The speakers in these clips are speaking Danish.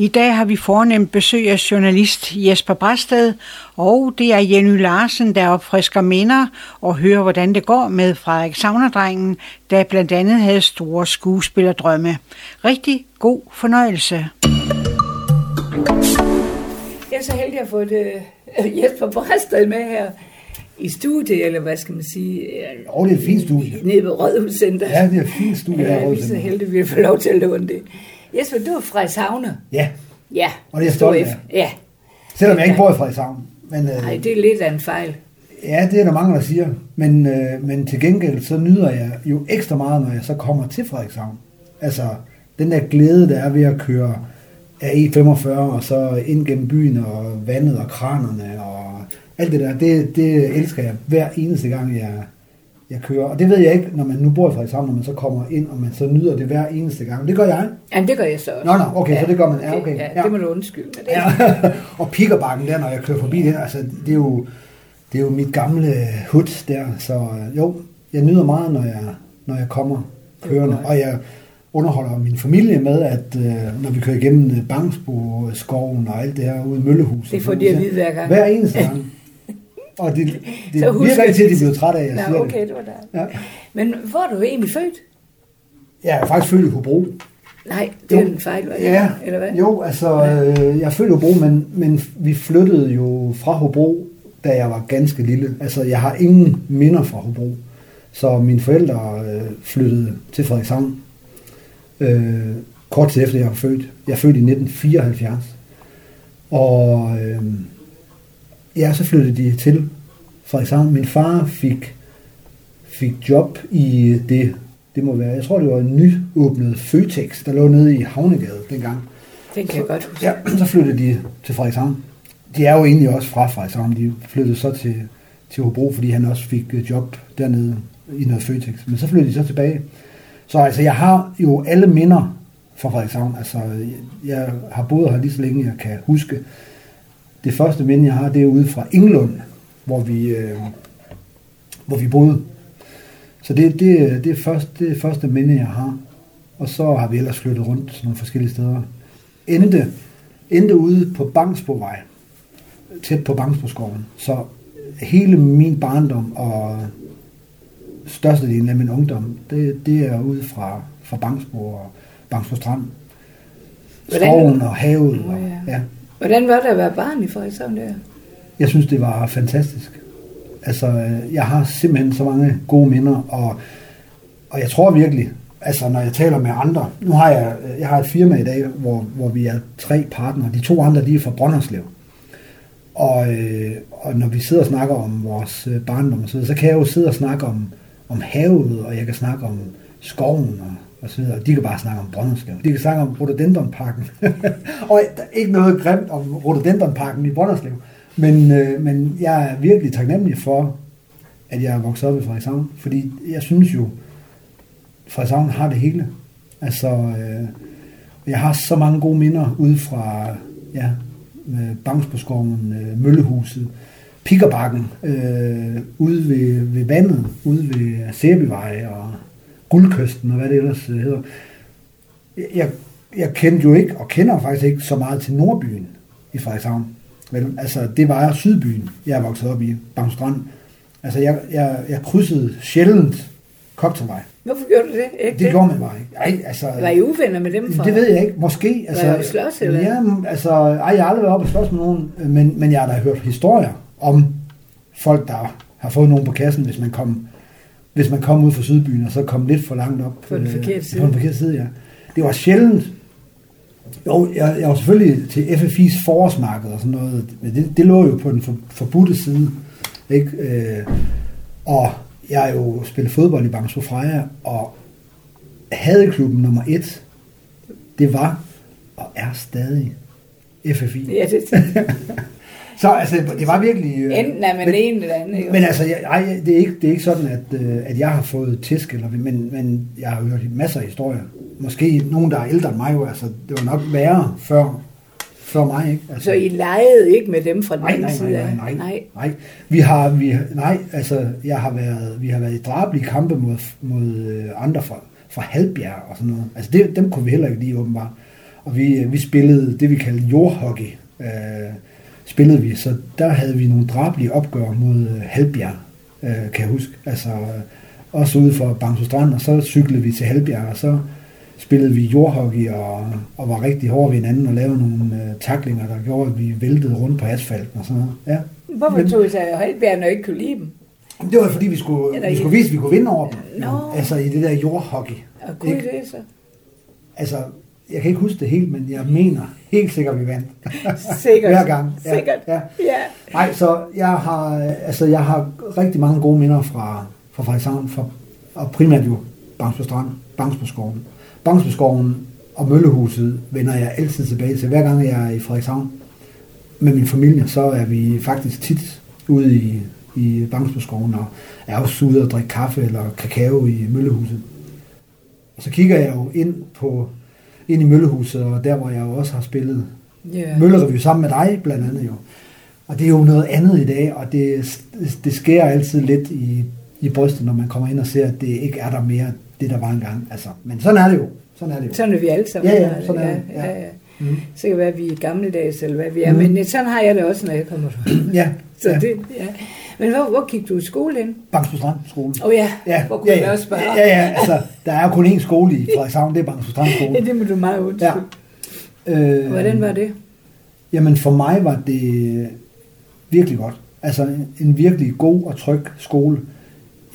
I dag har vi fornemt besøg af journalist Jesper Brasted, og det er Jenny Larsen, der opfrisker minder og hører, hvordan det går med Frederik Saunerdrengen, der blandt andet havde store skuespillerdrømme. Rigtig god fornøjelse. Jeg er så heldig at få det, uh, Jesper Brasted med her i studiet, eller hvad skal man sige? Åh, oh, det er et fint studie. Nede ved Rådhuscenter. Ja, det er et fint studie ja, her vi er så heldige, at vi får lov til at låne det. Jesper, du er fra Savne. Ja. Ja. Og det er stolt af. Ja. Selvom jeg ikke bor i Frederikshavn. Men, Nej, øh, det er lidt af en fejl. Ja, det er der mange, der siger. Men, øh, men til gengæld, så nyder jeg jo ekstra meget, når jeg så kommer til Frederikshavn. Altså, den der glæde, der er ved at køre af E45, og så ind gennem byen, og vandet, og kranerne, og alt det der, det, det elsker jeg hver eneste gang, jeg, jeg kører. Og det ved jeg ikke, når man nu bor i Frederikshavn, når man så kommer ind, og man så nyder det hver eneste gang. Det gør jeg. Ja, det gør jeg så også. Nå, nå, okay, ja, så det gør man. Ja, okay. Ja, ja. det må du undskylde. Det. Ja. og pikkerbakken der, når jeg kører forbi den, altså, det er jo, det er jo mit gamle hud der, så øh, jo, jeg nyder meget, når jeg, når jeg kommer kørende, og jeg underholder min familie med, at øh, når vi kører igennem øh, Bangsbo-skoven og alt det her ude i Møllehuset. Det får de at vide hver gang. Hver eneste gang. Og det, det så virker ikke til, at de bliver trætte af, at jeg Nå, siger okay, det. det var der. Ja. Men hvor er du egentlig født? Jeg er faktisk født i Hobro. Nej, det jo. er en fejl, ja, eller hvad? Jo, altså, øh, jeg er født i Hobro, men, men vi flyttede jo fra Hobro, da jeg var ganske lille. Altså, jeg har ingen minder fra Hobro. Så mine forældre øh, flyttede til Frederikshavn øh, kort tid efter jeg var født. Jeg er født i 1974. Og øh, ja, så flyttede de til Frederikshavn. Min far fik, fik job i det, det må være, jeg tror det var en nyåbnet Føtex, der lå nede i Havnegade dengang. Det kan jeg godt huske. Ja, så flyttede de til Frederikshavn. De er jo egentlig også fra Frederikshavn. De flyttede så til, til Hobro, fordi han også fik job dernede i noget Føtex. Men så flyttede de så tilbage. Så altså, jeg har jo alle minder fra Frederikshavn. Altså, jeg har boet her lige så længe, jeg kan huske. Det første minde, jeg har, det er ude fra Englund, hvor vi, øh, hvor vi boede. Så det, det, det, er første, det er første minde, jeg har. Og så har vi ellers flyttet rundt til nogle forskellige steder. Endte, endte ude på Bangsbovej, tæt på Bangsboskoven. Så hele min barndom og størstedelen af min ungdom, det, det er ude fra, fra Bangsbo og Bangsbo Strand. Skoven og havet. Og, ja. Hvordan var det at være barn i Frederikshavn der? Jeg synes, det var fantastisk. Altså, øh, jeg har simpelthen så mange gode minder, og, og jeg tror virkelig, altså når jeg taler med andre, nu har jeg, øh, jeg har et firma i dag, hvor, hvor vi er tre partnere. De to andre, de er fra Brønderslev. Og, øh, og når vi sidder og snakker om vores øh, barndom, så, så kan jeg jo sidde og snakke om, om havet, og jeg kan snakke om skoven og, og så videre. De kan bare snakke om Brønderslev. De kan snakke om Rhododendronparken. og der er ikke noget grimt om Rhododendronparken i Brønderslev. Men, øh, men jeg er virkelig taknemmelig for, at jeg er vokset op i Frederikshavn. Fordi jeg synes jo, Frederikshavn har det hele. Altså, øh, jeg har så mange gode minder ude fra ja, øh, Bangsboskoven, øh, Møllehuset, Pikkerbakken, øh, ude ved, ved vandet, ude ved Sæbevej og Guldkysten og hvad det ellers hedder. Jeg, jeg kendte jo ikke, og kender faktisk ikke så meget til Nordbyen i Frederikshavn. Vel, altså, det var Sydbyen, jeg er vokset op i, Bangstrand. Altså, jeg, jeg, jeg krydsede sjældent Koptervej. Hvorfor gjorde du det? Ikke det, gjorde man bare ikke. Ej, altså, var I uvenner med dem? Fra? Det ved jeg ikke. Måske. Altså, var I slås, eller? Ja, altså, ej, jeg har aldrig været oppe og slås med nogen, men, men jeg har da hørt historier om folk, der har fået nogen på kassen, hvis man kom, hvis man kom ud fra Sydbyen, og så kom lidt for langt op. På den forkerte side. På den forkerte side, ja. Det var sjældent. Jo, jeg, jeg var selvfølgelig til FFI's forårsmarked og sådan noget. Men det, det lå jo på den for, forbudte side. Ikke? Øh, og jeg jo spillet fodbold i Bangsbo Freja, og hadeklubben nummer et, det var og er stadig FFI. Ja, det Så altså, det var virkelig... Øh, Enten er man men, en eller anden. Jo. Men altså, jeg, ej, det, er ikke, det er ikke sådan, at, øh, at jeg har fået tæsk, eller, men, men jeg har hørt masser af historier. Måske nogen, der er ældre end mig, jo, altså, det var nok værre før, før mig. Ikke? Altså, så I legede ikke med dem fra den nej, anden nej, side? Nej, nej, nej, nej. Vi har, vi, nej, altså, jeg har været, vi har været i drabelige kampe mod, mod andre fra, fra Halbjerg og sådan noget. Altså, det, dem kunne vi heller ikke lige åbenbart. og vi, vi spillede det, vi kaldte jordhockey. Øh, spillede vi, så der havde vi nogle drabelige opgør mod øh, Halbjerg, øh, kan jeg huske. Altså, øh, også ude for Bangso Strand, og så cyklede vi til Halbjerg, og så spillede vi jordhockey og, og var rigtig hårde ved hinanden og lavede nogle øh, taklinger, der gjorde, at vi væltede rundt på asfalten og sådan noget. Ja. Hvorfor Men- tog I så Halbjerg, når I ikke kunne lide dem? Det var fordi, vi skulle, Eller vi skulle vise, at vi kunne vinde over dem. Nå. Altså i det der jordhockey. Og kunne I Ikke? det så? Altså, jeg kan ikke huske det helt, men jeg mener helt sikkert, at vi vandt. Sikkert. Hver gang. Ja, Sikkert. Ja. Ja. Nej, så jeg har, altså, jeg har rigtig mange gode minder fra, fra Frederikshavn, fra, og primært jo Bangsbo Strand, Bangsboskoven. Bangsboskoven og Møllehuset vender jeg altid tilbage til. Hver gang jeg er i Frederikshavn med min familie, så er vi faktisk tit ude i, i Bangsboskoven og er også ude og drikke kaffe eller kakao i Møllehuset. Og så kigger jeg jo ind på ind i Møllehuset, og der hvor jeg jo også har spillet Ja. Møllerevy sammen med dig, blandt andet jo. Og det er jo noget andet i dag, og det, det sker altid lidt i, i brystet, når man kommer ind og ser, at det ikke er der mere, det der var engang. Altså, men sådan er det jo. Sådan er det jo. Sådan er vi alle sammen. Ja, ja, sådan er det, Ja, ja. ja. Mm. Så kan det være, at vi er gammeldags, eller hvad vi er. Mm. Men sådan har jeg det også, når jeg kommer. Ja, Så ja. det, ja. Men hvor, hvor gik du i skole hen? Bangsbo Strand skole. Åh oh, ja, Ja, hvor kunne ja, jeg ja. også spørge? Ja, ja, altså, der er kun én skole i Frederikshavn, det er Bangsbo Strand skole. Ja, det må du meget undskylde. Ja. Øh, Hvordan var det? Jamen for mig var det virkelig godt. Altså en, en virkelig god og tryg skole.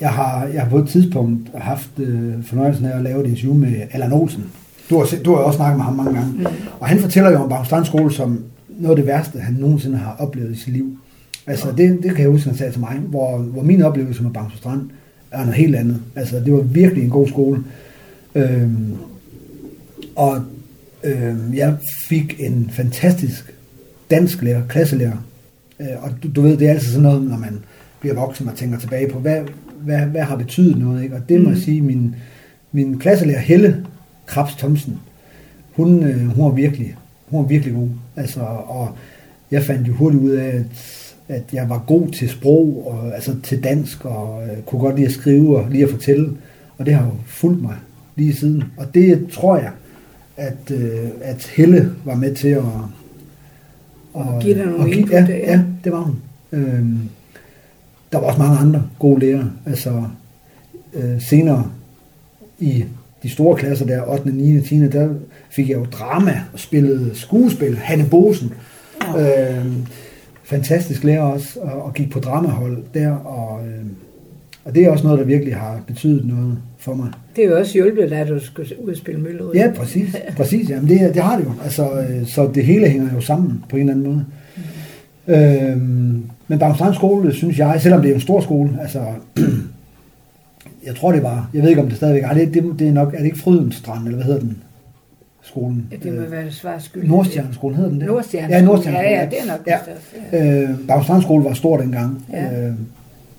Jeg har, jeg har på et tidspunkt haft øh, fornøjelsen af at lave et interview med Allan Olsen. Du har, du har også snakket med ham mange gange. Mm. Og han fortæller jo om Bang Strand skole som noget af det værste, han nogensinde har oplevet i sit liv. Altså det, det kan jeg huske, han sagde til mig, hvor, hvor min oplevelse med Bang Strand er noget helt andet. Altså det var virkelig en god skole. Øhm, og øhm, jeg fik en fantastisk dansk lærer, klasselærer. Øh, og du, du ved, det er altid sådan noget, når man bliver voksen og tænker tilbage på, hvad, hvad, hvad har betydet noget, ikke? Og det må jeg sige, min, min klasselærer Helle Krabs Thomsen, hun, øh, hun var virkelig, hun var virkelig god. Altså, og jeg fandt jo hurtigt ud af, at, at jeg var god til sprog, og, altså til dansk, og øh, kunne godt lide at skrive og lige at fortælle. Og det har jo fulgt mig lige siden. Og det tror jeg, at, øh, at Helle var med til at... Og give dig nogle og input, ja, ja. ja, det var hun. Øhm, der var også mange andre gode lærere. Altså øh, senere i de store klasser der, 8., 9., 10., der fik jeg jo drama og spillede skuespil. Hanne Bosen. Øh, fantastisk lærer også, og, og gik på dramahold der, og, øh, og det er også noget, der virkelig har betydet noget for mig. Det er jo også hjulpet dig, at du skulle ud og spille møllerud. Ja, præcis. præcis jamen det, det har det jo. Altså, øh, så det hele hænger jo sammen på en eller anden måde. Mm. Øhm, men Bangstrand skole, synes jeg, selvom det er en stor skole, altså, jeg tror det var, jeg ved ikke om det stadigvæk er, det, det, det er nok, er det ikke Frydenstrand, eller hvad hedder den? Skolen? Ja, det må være svar skyld. Nordstjerneskolen hedder den det? Nordstjerne. Ja, Nordstjerne. Ja, ja, det er nok ja. Ja. Øh, Bangstrand skole var stor dengang. Ja. Øh,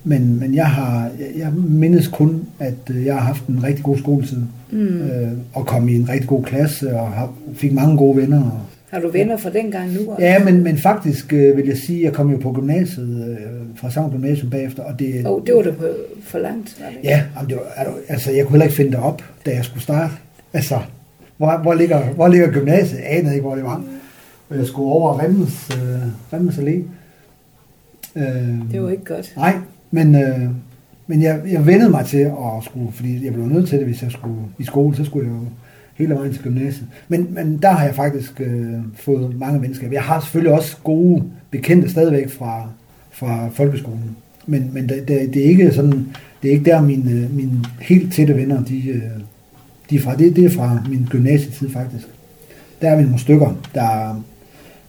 men, men jeg har, jeg, mindes kun, at øh, jeg har haft en rigtig god skoletid. Mm. Øh, og kom i en rigtig god klasse, og har, fik mange gode venner. Og, Har du venner fra dengang nu? også? Ja, men, men faktisk øh, vil jeg sige, at jeg kom jo på gymnasiet, øh, fra Savn Gymnasium bagefter, og det... Oh, det var da for langt. Var det? Ja, det var, altså jeg kunne heller ikke finde det op, da jeg skulle starte. Altså, hvor, hvor, ligger, hvor ligger gymnasiet? Jeg anede ikke, hvor det var. Og jeg skulle over Remmes, øh, Remmes Allé. Øh, Det var ikke godt. Nej, men, øh, men jeg, jeg vendede mig til at skulle, fordi jeg blev nødt til det, hvis jeg skulle i skole, så skulle jeg jo hele vejen til gymnasiet. Men, men der har jeg faktisk øh, fået mange venskaber. Jeg har selvfølgelig også gode bekendte stadigvæk fra, fra folkeskolen. Men, men det, det, det, er ikke sådan, det er ikke der mine, mine helt tætte venner, de, øh, de er fra. Det, det er fra min gymnasietid faktisk. Der er vi nogle stykker, der,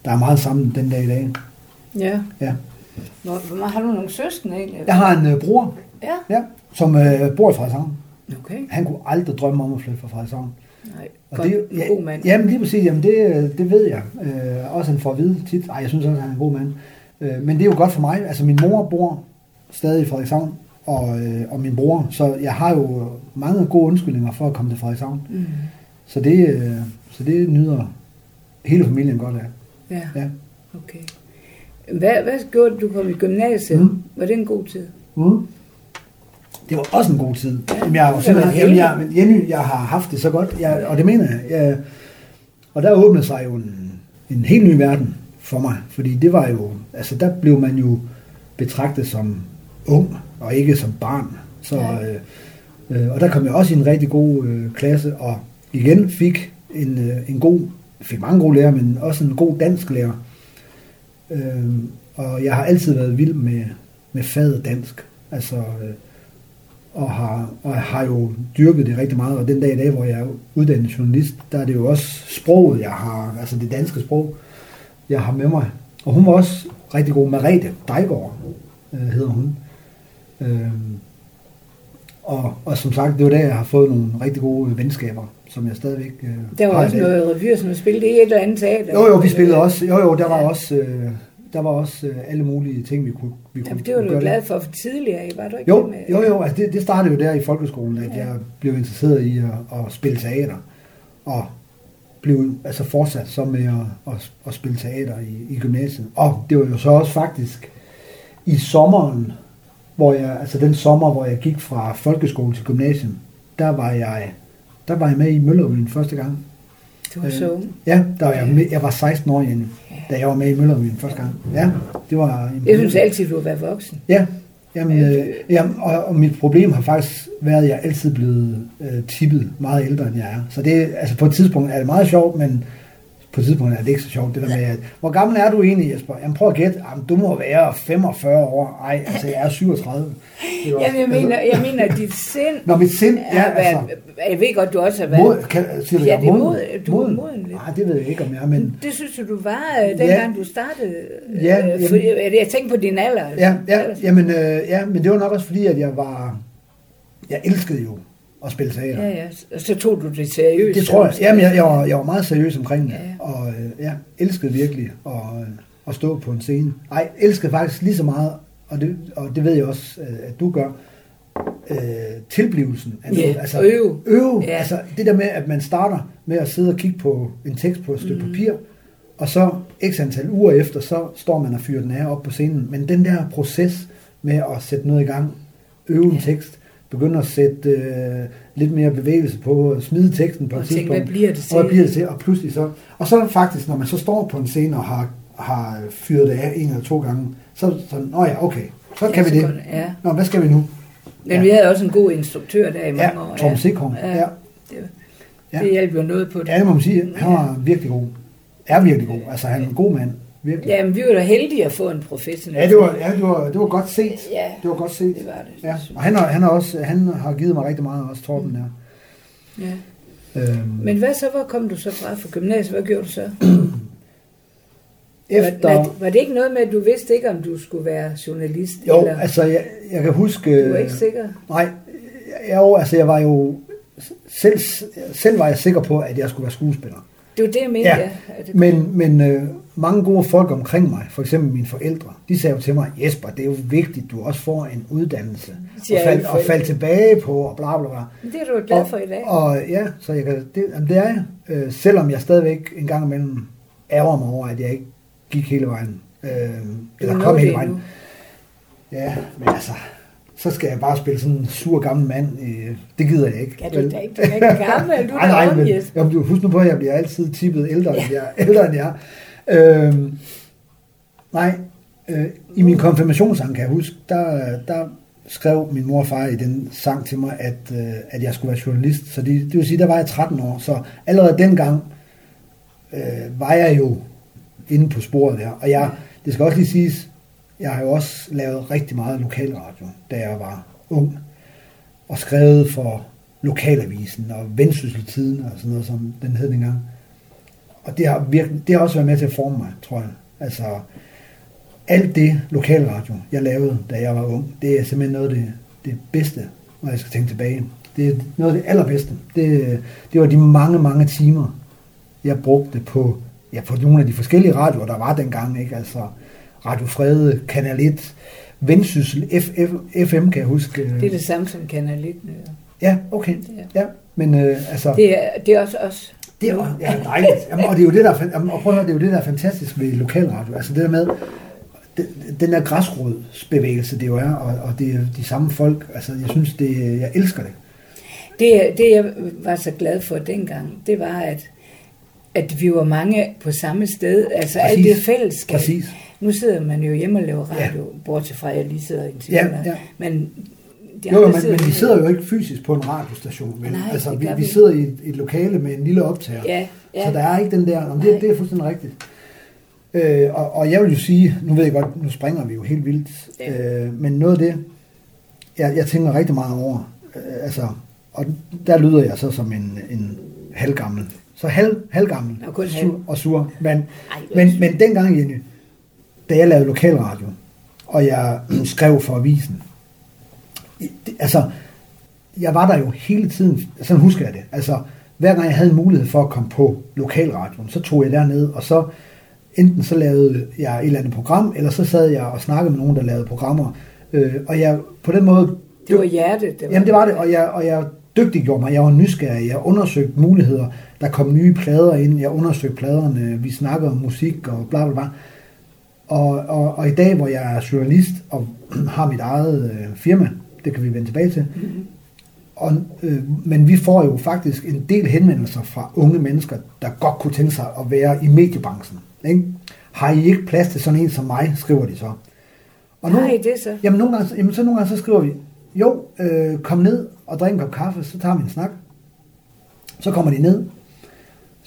der er meget sammen den dag i dag. Ja. Ja. Hvor, hvor meget, har du nogle søskende egentlig? Jeg har en øh, bror, Ja, ja, som øh, bor i Frederikshavn. okay. Han kunne aldrig drømme om at flytte fra Frederikshavn. Nej, Og det, er ja, god mand. Jamen lige præcis, jamen det, det ved jeg. Øh, også han får at vide tit. Ej, jeg synes også, han er en god mand. Øh, men det er jo godt for mig. Altså min mor bor stadig i Frederikshavn, og, øh, og min bror. Så jeg har jo mange gode undskyldninger for at komme til Frederikshavn. Mm. Så det, øh, så det nyder hele familien godt af. Ja, Ja. okay. Hvad, hvad gjorde du, du kom i gymnasiet? Mm. Var det en god tid? Mm. Det var også en god tid. Ja, Jamen, jeg, det simpelthen, var jamen, jeg, men Jenny, jeg har haft det så godt, jeg, og det mener jeg. jeg og der åbnede sig jo en, en helt ny verden for mig, fordi det var jo, altså der blev man jo betragtet som ung, og ikke som barn. Så, Ja. øh, øh, og der kom jeg også i en rigtig god øh, klasse, og igen fik en, øh, en god, fik mange gode lærere, men også en god dansk lærer. Øh, og jeg har altid været vild med, med faget dansk. Altså, øh, og har, og har jo dyrket det rigtig meget, og den dag i dag, hvor jeg er uddannet journalist, der er det jo også sproget, jeg har, altså det danske sprog, jeg har med mig. Og hun var også rigtig god, Merete Dejgaard øh, hedder hun. Øh, og, og som sagt, det var der, jeg har fået nogle rigtig gode venskaber, som jeg stadigvæk øh, Der var også noget revy, som spillede i et eller andet teater. Jo, jo, vi spillede også, jo, jo, der var også, øh, der var også øh, alle mulige ting, vi kunne, vi kunne Jamen, det var du gøre glad der. for tidligere, var du ikke Jo, det med? jo, jo, altså det, det startede jo der i folkeskolen, at Ja. jeg blev interesseret i at, at spille teater, og blev altså fortsat så med at, at, at spille teater i, i gymnasiet. Og det var jo så også faktisk i sommeren, hvor jeg, altså den sommer, hvor jeg gik fra folkeskole til gymnasium, der var jeg, der var jeg med i Møllerøen første gang. Du var Øh, så ung. Ja, der var jeg, med, jeg var 16 år, Jenny, da jeg var med i Møllerøen første gang. Ja, det var... Jeg synes altid, du har været voksen. Ja, jamen, øh, jamen og, og mit problem har faktisk været, at jeg altid blevet øh, tippet meget ældre, end jeg er. Så det, altså på et tidspunkt er det meget sjovt, men på et tidspunkt er det ikke så sjovt, det der med, at, hvor gammel er du egentlig, Jesper? Jamen prøv at gætte, jamen, du må være 45 år. Ej, altså jeg er 37. Det var- Jamen, jeg mener, jeg mener, at dit sind Nå, mit sind, ja, altså, jeg ved godt, du også har været... mod, kan, siger du, Ja, det er moden? mod- du er moden lidt. Nej, det ved jeg ikke, om jeg er, men Det synes du, du var, øh, dengang du startede. Ja, øh, jamen- for, jeg, jeg tænkte på din alder. altså. Ja, ja, Ellers- jamen, øh, ja, men det var nok også fordi, at jeg var... Jeg elskede jo at spille teater. ja, ja. Og så tog du det seriøst. Det tror jeg. Jamen, jeg, jeg, var, jeg var meget seriøs omkring det. Ja, ja. Og øh, jeg elskede virkelig at, øh, at stå på en scene. Ej, elskede faktisk lige så meget, og det, og det ved jeg også, øh, at du gør, øh, tilblivelsen. af Ja, noget. altså, øve. Øve. Ja. Altså, det der med, at man starter med at sidde og kigge på en tekst på et stykke Mhm. papir, og så x antal uger efter, så står man og fyrer den af op på scenen. Men den der proces med at sætte noget i gang, øve en Ja. tekst, begynde at sætte øh, lidt mere bevægelse på, smide teksten på Og et tænke, tidspunkt. hvad bliver det til? Og hvad bliver det til? Og pludselig så... Og så faktisk, når man så står på en scene og har, har fyret det af en eller to gange, så sådan, nå ja, okay, så Ja, kan vi det. går det, ja. Nå, hvad skal vi nu? Men Ja. vi havde også en god instruktør der i Ja, mange år. Torben Sikholm. Ja. Ja. Det, Ja. det hjalp jo noget på det. ja, det må man sige. Han var virkelig god. Er virkelig god. Altså, han er en god mand. Virkelig. Jamen, vi var da heldige at få en professionel. Ja, det var, ja, det var, det var godt set. Ja, Det var godt set. det var det. Ja, og han har, han har også han har givet mig rigtig meget, også Torben der. jeg. Ja. Øhm, Men hvad så? Hvor kom du så fra for gymnasiet? Hvad gjorde du så? efter... Var, var, det ikke noget med, at du vidste ikke, om du skulle være journalist? Jo, eller? altså, jeg, jeg kan huske... Du var ikke sikker? Nej, jo, altså, jeg var jo... Selv, selv var jeg sikker på, at jeg skulle være skuespiller. Det var det, jeg mente, Ja, ja. Det, Men, men øh, mange gode folk omkring mig, for eksempel mine forældre, de sagde jo til mig, Jesper, det er jo vigtigt, du også får en uddannelse. Og fald, og fald tilbage på, og bla bla bla. Men det er du jo glad for i dag. Og, og ja, så jeg kan, det, jamen, det er jeg. Øh, selvom jeg stadigvæk en gang imellem ærger mig over, at jeg ikke gik hele vejen. Øh, eller kom hele vejen. nu. Ja, men altså, så skal jeg bare spille sådan en sur gammel mand. Øh, det gider jeg ikke. Ja, du er da ikke, du er ikke gammel, du er nej, nej, men du husk nu på, at jeg bliver altid tippet ældre, ja. end jeg, ældre end jeg. Øhm, nej, øh, i min konfirmationssang, kan jeg huske, der, der skrev min mor og far i den sang til mig, at, øh, at jeg skulle være journalist. Så det, det vil sige, der var jeg 13 år. Så allerede dengang øh, var jeg jo inde på sporet der. Og jeg, det skal også lige siges, jeg har jo også lavet rigtig meget lokalradio, da jeg var ung. Og skrevet for Lokalavisen og Vendsysseltiden og sådan noget, som den hed dengang. Og det har, virkelig, det har også været med til at forme mig, tror jeg. Altså, alt det lokalradio, jeg lavede, da jeg var ung, det er simpelthen noget af det, det bedste, når jeg skal tænke tilbage. Det er noget af det allerbedste. Det, det var de mange, mange timer, jeg brugte på, ja, på nogle af de forskellige radioer, der var dengang. Ikke? Altså Radio Frede, Kanal 1, Vendsyssel, FF, FM, kan jeg huske. Det er det samme som Kanal 1 nu. Ja, okay. Ja, men øh, altså... Det er, det er også os. Det er ja, dejligt. Jamen, og det er jo det, der er, jamen, og prøv at høre, det er jo det, der er fantastisk ved lokalradio. Altså det der med, den, den der græsrodsbevægelse, det jo er, og, og det er de samme folk. Altså jeg synes, det, jeg elsker det. Det, det, jeg var så glad for dengang, det var, at at vi var mange på samme sted. Altså Præcis. alt det fællesskab. Præcis. Nu sidder man jo hjemme og laver radio, ja. bortset fra, at jeg lige sidder i en Ja, time. ja. Men de Jo, men, men vi sidder jo ikke fysisk på en radiostation. Men, Nej, altså, vi, vi sidder i et, et lokale med en lille optager. Ja, ja. Så der er ikke den der, Nej. det, det er fuldstændig rigtigt. Øh, og, og jeg vil jo sige, nu ved jeg godt, nu springer vi jo helt vildt, Ja. øh, men noget af det, jeg, jeg tænker rigtig meget over, øh, altså, og der lyder jeg så som en, en halvgammel, så halv, halvgammel kun sur, og sur, men, Ej, men, men dengang, Jenny, da jeg lavede lokalradio, og jeg skrev for avisen, det, altså, jeg var der jo hele tiden, sådan husker jeg det, altså, hver gang jeg havde en mulighed for at komme på lokalradioen, så tog jeg derned, og så enten så lavede jeg et eller andet program, eller så sad jeg og snakkede med nogen, der lavede programmer, øh, og jeg på den måde... Det var hjertet. Det var Jamen det var det, og jeg, og jeg dygtiggjorde mig, jeg var nysgerrig, jeg undersøgte muligheder, der kom nye plader ind, jeg undersøgte pladerne, vi snakkede om musik og bla bla bla. Og, og, og i dag, hvor jeg er journalist og har mit eget øh, firma, det kan vi vende tilbage til, Mhm. og, øh, men vi får jo faktisk en del henvendelser fra unge mennesker, der godt kunne tænke sig at være i mediebranchen. Ikke? Har I ikke plads til sådan en som mig, skriver de så. Og Nej, det er så. Jamen, nogle gange, jamen så nogle gange så skriver vi, jo, øh, kom ned og drik en kop kaffe, så tager vi en snak. Så kommer de ned.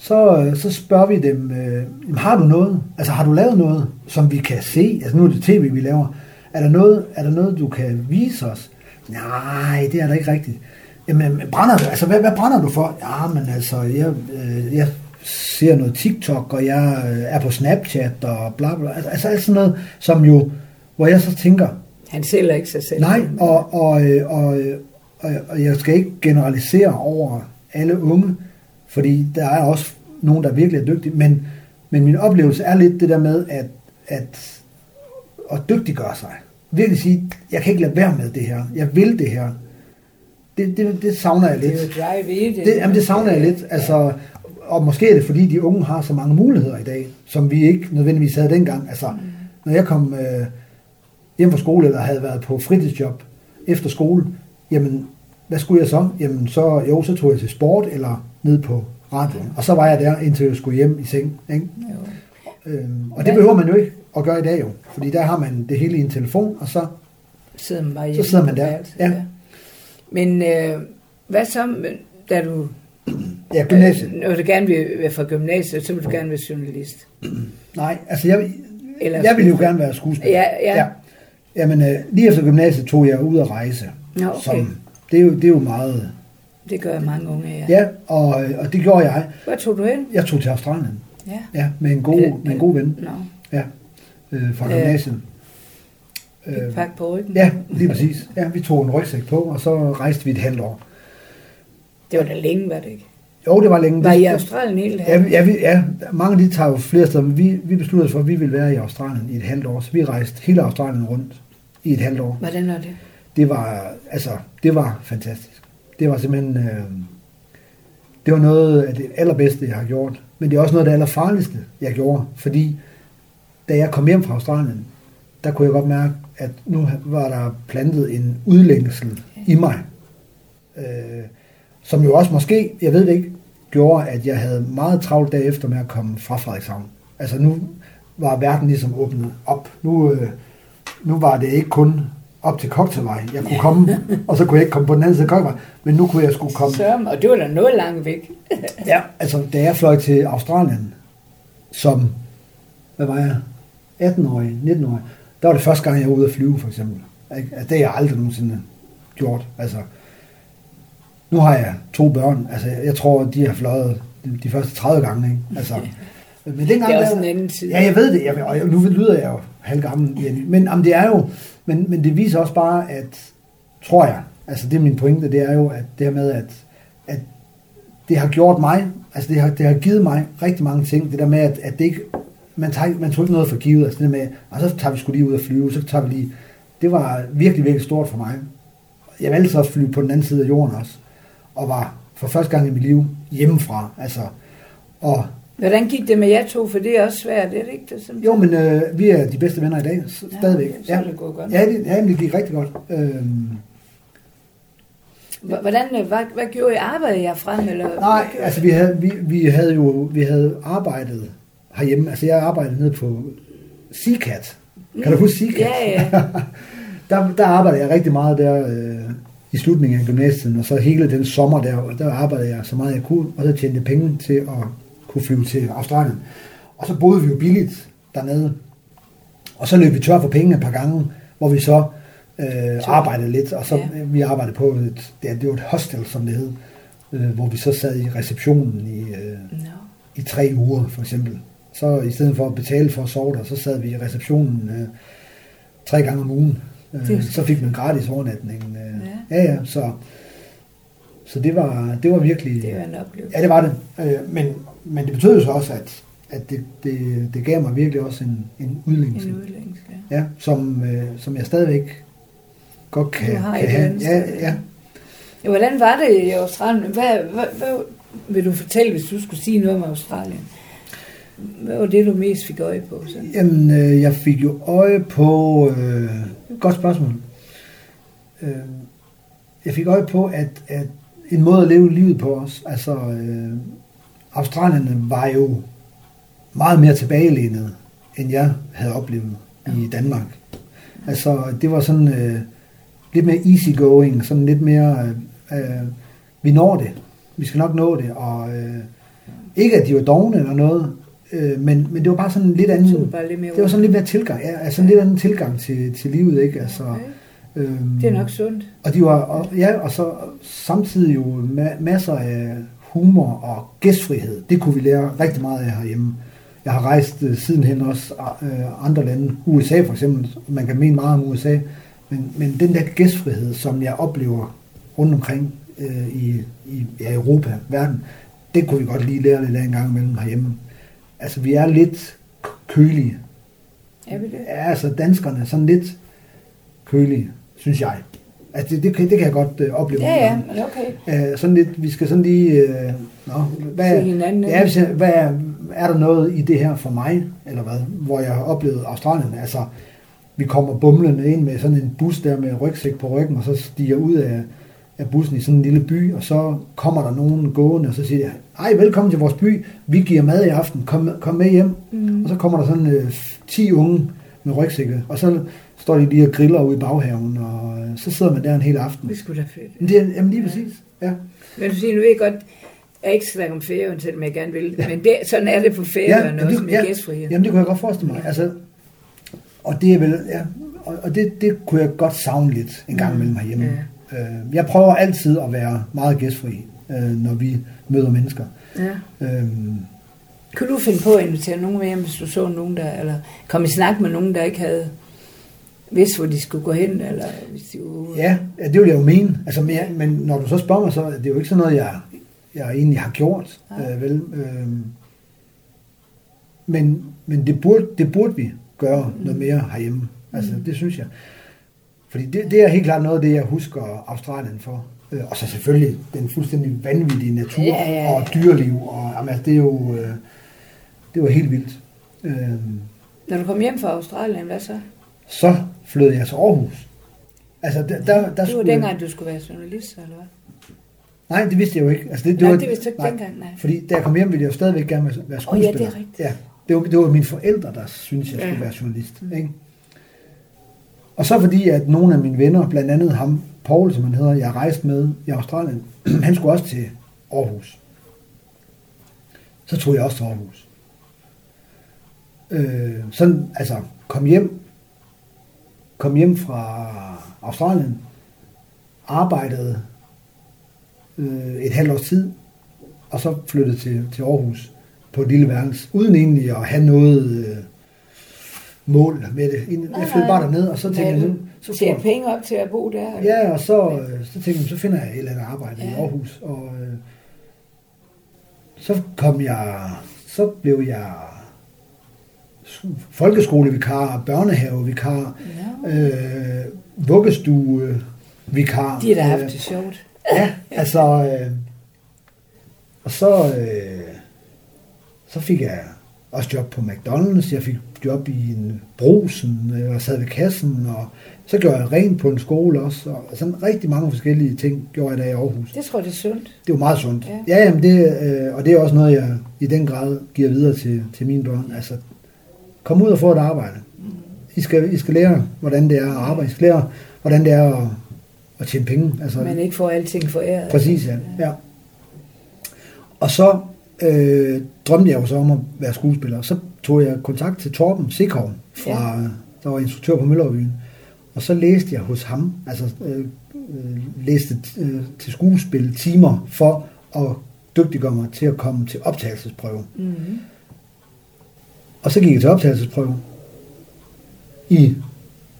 Så, øh, så spørger vi dem, øh, har du noget? Altså har du lavet noget, som vi kan se? Altså nu er det tv, vi laver. Er der noget, er der noget du kan vise os? Nej, det er der ikke rigtigt. Jamen, brænder du? Altså, hvad, hvad brænder du for? Ja, men altså, jeg, øh, jeg ser noget TikTok, og jeg øh, er på Snapchat, og bla bla. Altså, altså alt sådan noget, som jo, hvor jeg så tænker, Han sælger ikke sig selv. Nej, og, og, øh, og, øh, og, og jeg skal ikke generalisere over alle unge, fordi der er også nogen, der virkelig er dygtige, men, men min oplevelse er lidt det der med, at, at, at dygtiggøre sig. Virkelig sige, jeg kan ikke lade være med det her, jeg vil det her. Det, det, det savner jeg Det lidt. er jo drive i det. Det, jamen, det savner jeg lidt. Altså, og måske er det, fordi de unge har så mange muligheder i dag, som vi ikke nødvendigvis havde dengang. Altså, Mm. når jeg kom øh, hjem fra skole, eller havde været på fritidsjob efter skole, jamen, hvad skulle jeg så? Jamen, så, jo, så tog jeg til sport, eller ned på radioen. Og så var jeg der, indtil jeg skulle hjem i seng. Ikke? Jo. Øhm, og det behøver man jo ikke at gøre i dag jo. Fordi der har man det hele i en telefon, og så Sidder man bare Så sidder man der. værelset, Ja. Men øh, hvad så, da du... ja, gymnasiet. Øh, når du gerne vil være fra gymnasiet, så vil du gerne være journalist. Nej, altså jeg, Eller jeg ville jo gerne være skuespiller. Ja, ja. ja. Jamen, øh, lige efter gymnasiet tog jeg ud at rejse. Nå, okay. Som, det, er jo, det er jo meget... Det gør mange unge, ja. Ja, og, øh, og det gjorde jeg. Hvor tog du hen? Jeg tog til Australien. Ja. Ja, med en god, det- med en god ven. Nå, Ja, øh, fra Øh, gymnasiet. øh, Øh, pak på ryggen. ja, lige præcis. Ja, vi tog en rygsæk på, og så rejste vi et halvt år. Det var da længe, var det ikke? Jo, det var længe. Var Det- I Australien hele Ja, dagen? vi- ja, vi, ja, mange af de tager jo flere steder, men vi, vi besluttede os for, at vi ville være i Australien i et halvt år. Så vi rejste hele Australien rundt i et halvt år. Hvordan var det? Det var, altså, det var fantastisk. Det var simpelthen, øh, det var noget af det allerbedste, jeg har gjort. Men det er også noget af det allerfarligste, jeg gjorde. Fordi da jeg kom hjem fra Australien, der kunne jeg godt mærke, at nu var der plantet en udlængsel i mig. Øh, som jo også måske, jeg ved det ikke, gjorde, at jeg havde meget travlt derefter med at komme fra Frederikshavn. Altså nu var verden ligesom åbnet op. Nu, øh, nu var det ikke kun op til Cocktailvej. Jeg kunne komme, og så kunne jeg ikke komme på den anden side af men nu kunne jeg skulle komme. Sørm, og det var da noget langt væk. Ja, altså da jeg fløj til Australien, som, hvad var jeg, 18-årig, 19-årig, der var det første gang, jeg var ude at flyve, for eksempel. Altså, det har jeg aldrig nogensinde gjort. Altså, nu har jeg to børn. Altså, jeg tror, de har fløjet de, første 30 gange. Ikke? Altså, men dengang, Det er også der- en anden tid. Ja, jeg ved det. Jeg, og nu lyder jeg jo halvgammel. Men jamen, det er jo, men, men det viser også bare, at, tror jeg, altså det er min pointe, det er jo, at det her med, at, at det har gjort mig, altså det har, det har givet mig rigtig mange ting. Det der med, at, at det ikke, man, tager, man tog ikke noget for givet. Altså det der med, og så tager vi sgu lige ud og flyve, så tager vi lige, det var virkelig, virkelig stort for mig. Jeg valgte så at flyve på den anden side af jorden også, og var for første gang i mit liv hjemmefra. Altså, og Hvordan gik det med jer to? For det er også svært, er det ikke det? Som jo, men øh, vi er de bedste venner i dag, s- Ja, stadigvæk. så er det gået godt. Ja, det, ja, men det gik rigtig godt. Øhm, Hvordan, øh, hvad, hvad gjorde I? Arbejdede jeg frem? Eller? Nej, altså vi havde, vi, vi havde jo vi havde arbejdet herhjemme. Altså jeg arbejdede nede på Seacat. Kan du huske Seacat? Ja, ja. der, der arbejdede jeg rigtig meget der øh, i slutningen af gymnasiet, og så hele den sommer der, der arbejdede jeg så meget jeg kunne, og så tjente penge til at kunne flyve til Australien. Og så boede vi jo billigt dernede. Og så løb vi tør for penge et par gange, hvor vi så øh, arbejdede lidt, og så ja. vi arbejdede på et, det, det var et hostel, som det hed, øh, hvor vi så sad i receptionen i, øh, no. i tre uger, for eksempel. Så i stedet for at betale for at sove der, så sad vi i receptionen øh, tre gange om ugen. Øh, så fik man gratis overnatning. Øh, ja. ja, ja, så, så det var, det var virkelig... Det var en oplevelse. Ja, det var det. Øh, men, men det betød så også, at, at det, det, det gav mig virkelig også en, en udlængelse. En udlængelse, ja. ja som, øh, som jeg stadigvæk godt kan, du har kan have. Ja, ja. ja. Hvordan var det i Australien? Hvad, hvad, hvad vil du fortælle, hvis du skulle sige noget om Australien? Hvad var det, du mest fik øje på? Så? Jamen, øh, jeg fik jo øje på... Øh, godt spørgsmål. Øh, jeg fik øje på, at, at en måde at leve livet på os, altså øh, australierne var jo meget mere tilbagelænet, end jeg havde oplevet i Danmark. Altså, det var sådan øh, lidt mere easygoing, sådan lidt mere, øh, øh, vi når det, vi skal nok nå det, og øh, ikke at de var dogne eller noget, øh, men, men det var bare sådan lidt anden, det var, det var sådan lidt mere tilgang, ja, altså en lidt anden tilgang til, til livet, ikke? Altså, okay. Øhm, det er nok sundt. Og de var, og, ja, og så samtidig jo ma- masser af humor og gæstfrihed. Det kunne vi lære rigtig meget af herhjemme. Jeg har rejst uh, sidenhen også uh, andre lande, USA for eksempel, man kan mene meget om USA, men, men den der gæstfrihed, som jeg oplever rundt omkring uh, i, i ja, Europa, verden, det kunne vi godt lige lære lidt af en gang imellem herhjemme. Altså, vi er lidt kølige. Er vi det? Ja, altså danskerne sådan lidt kølige synes jeg. Altså, det, det, det kan jeg godt øh, opleve. Ja, ja, men okay. Øh, sådan lidt, vi skal sådan lige... Øh, nå, hvad, hinanden, ja, hvis jeg, hvad er, er der noget i det her for mig, eller hvad, hvor jeg har oplevet Australien? Altså, vi kommer bumlende ind med sådan en bus der med rygsæk på ryggen, og så stiger ud af, af bussen i sådan en lille by, og så kommer der nogen gående, og så siger jeg, ej, velkommen til vores by, vi giver mad i aften, kom, kom med hjem. Mm. Og så kommer der sådan øh, 10 unge med rygsække, og så står de lige og griller ude i baghaven, og øh, så sidder man der en hel aften. Det skulle da fedt. Men det er, jamen lige præcis, ja. Men du siger, nu ved jeg godt, jeg ikke snakke om Færøen, selvom jeg gerne vil, ja. men det, sådan er det på Færøen ja, også med ja, gæstfrihed. Jamen det kunne jeg godt forestille mig. Ja. Altså, og det er vel, ja, og, og det, det kunne jeg godt savne lidt en gang imellem herhjemme. Ja. Øh, jeg prøver altid at være meget gæstfri, øh, når vi møder mennesker. Ja. Øhm, kunne du finde på at invitere nogen med hjem, hvis du så nogen, der, eller komme i snak med nogen, der ikke havde vidste, hvor de skulle gå hen? Eller hvis de var... ja, det vil jeg jo mene. Altså, men, men når du så spørger mig, så det er jo ikke sådan noget, jeg, jeg egentlig har gjort. Ja. Øh, vel, øh, men men det, burde, det burde vi gøre mm. noget mere herhjemme. Altså, mm. det synes jeg. Fordi det, det er helt klart noget af det, jeg husker Australien for. Øh, og så selvfølgelig den fuldstændig vanvittige natur ja, ja, ja. og dyreliv. Og, jamen, altså, det er jo øh, det var helt vildt. Øh, Når du kom hjem fra Australien, hvad så? Så flyttede jeg til Aarhus. Altså, der, der, der det var dengang, du skulle være journalist, eller hvad? Nej, det vidste jeg jo ikke. Altså, det, det nej, var, det vidste jeg ikke nej, dengang, nej. Fordi da jeg kom hjem, ville jeg jo stadigvæk gerne være skuespiller. Oh, ja, det er rigtigt. Ja, det var, det var mine forældre, der syntes, jeg skulle ja. være journalist. Mm. Ikke? Og så fordi, at nogle af mine venner, blandt andet ham, Paul, som han hedder, jeg har rejst med i Australien, han skulle også til Aarhus. Så tog jeg også til Aarhus. Øh, sådan, altså, kom hjem, kom hjem fra Australien, arbejdede øh, et halvt års tid, og så flyttede til, til Aarhus på et lille værelse, uden egentlig at have noget øh, mål med det. Jeg flyttede bare derned, og så tænkte jeg, nu, så får penge op til at bo der? Eller? Ja, og så, øh, så tænkte jeg, så finder jeg et eller andet arbejde ja. i Aarhus, og øh, så kom jeg, så blev jeg folkeskolevikar, børnehavevikar, ja. øh, vuggestuevikar. De har da haft det sjovt. Ja, altså... Øh, og så, øh, så fik jeg også job på McDonald's, jeg fik job i en brusen, jeg sad ved kassen, og så gjorde jeg rent på en skole også, og sådan rigtig mange forskellige ting gjorde jeg der i Aarhus. Det tror jeg, det er sundt. Det var meget sundt. Ja. Ja, jamen det, øh, og det er også noget, jeg i den grad giver videre til, til mine børn. Altså, kom ud og få et arbejde. I skal, I skal lære, hvordan det er at arbejde. I skal lære, hvordan det er at, at tjene penge. Altså, Man ikke får alting foræret. Præcis, ja. ja. Og så øh, drømte jeg jo så om at være skuespiller. Så tog jeg kontakt til Torben Sikov, fra, ja. der var instruktør på Møllerbyen. Og så læste jeg hos ham, altså øh, øh, læste øh, til skuespil timer for at dygtiggøre mig til at komme til optagelsesprøve. Mm-hmm. Og så gik jeg til optagelsesprøve i,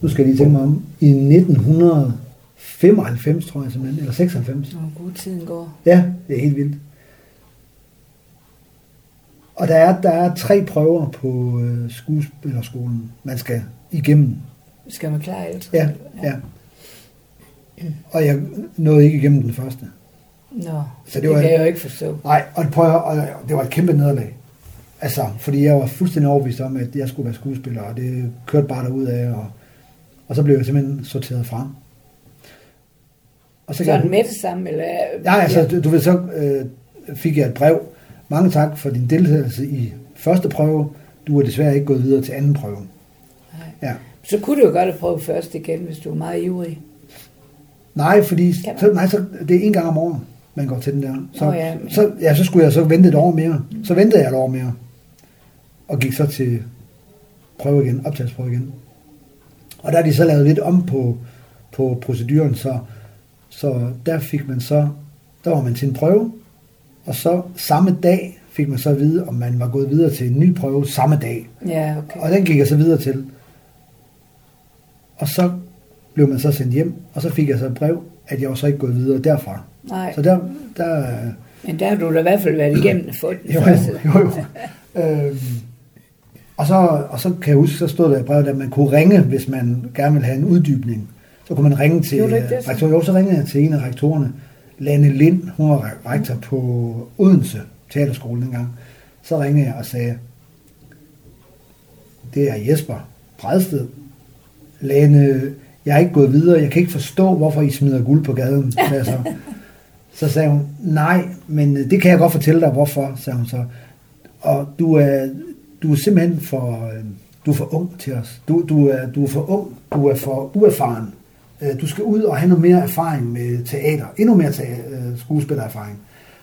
nu skal jeg lige tænke mig om, i 1995, tror jeg simpelthen, eller 96. Nå, god tiden går. Ja, det er helt vildt. Og der er, der er tre prøver på øh, skuespillerskolen, man skal igennem. Skal man klare alt? Ja, ja. Og jeg nåede ikke igennem den første. Nå, Så det det, var- det kan jeg jo ikke forstå. Nej, og, prøv, at- og det var et kæmpe nederlag. Altså, fordi jeg var fuldstændig overbevist om, at jeg skulle være skuespiller, og det kørte bare derud af, og, og så blev jeg simpelthen sorteret fra. Og Så er jeg- med det samme? Eller, Ja, altså, du, du ved, så øh, fik jeg et brev. Mange tak for din deltagelse i første prøve. Du er desværre ikke gået videre til anden prøve. Nej. Ja. Så kunne du jo godt have prøvet først igen, hvis du er meget ivrig. Nej, fordi så, nej, så, det er en gang om året, man går til den der. Så, Nå ja. så, ja, så skulle jeg så vente et år mere. Så ventede jeg et år mere. Og gik så til prøve igen, optagelsesprøve igen. Og der er de så lavet lidt om på, på proceduren, så, så der fik man så, der var man til en prøve, og så samme dag fik man så at vide, om man var gået videre til en ny prøve samme dag. Ja, okay. Og den gik jeg så videre til. Og så blev man så sendt hjem, og så fik jeg så et brev, at jeg var så ikke gået videre derfra. Nej, Så der, der men der har du da i hvert fald været igennem få den jo, første. jo, jo. øhm, og, så, og så kan jeg huske, så stod der i brevet, at man kunne ringe, hvis man gerne ville have en uddybning. Så kunne man ringe til ikke det så? rektor. Jo, så ringede jeg til en af rektorerne, Lane Lind, hun var re- rektor på Odense Teaterskole dengang. Så ringede jeg og sagde, det er Jesper Bredsted. Lane, jeg er ikke gået videre, jeg kan ikke forstå, hvorfor I smider guld på gaden, sagde så. Så sagde hun, nej, men det kan jeg godt fortælle dig, hvorfor, sagde hun så. Og du er, du er simpelthen for, øh, du er for ung til os. Du, du, er, du er for ung, du er for uerfaren. Øh, Du skal ud og have noget mere erfaring med teater. Endnu mere teater, øh, skuespillererfaring.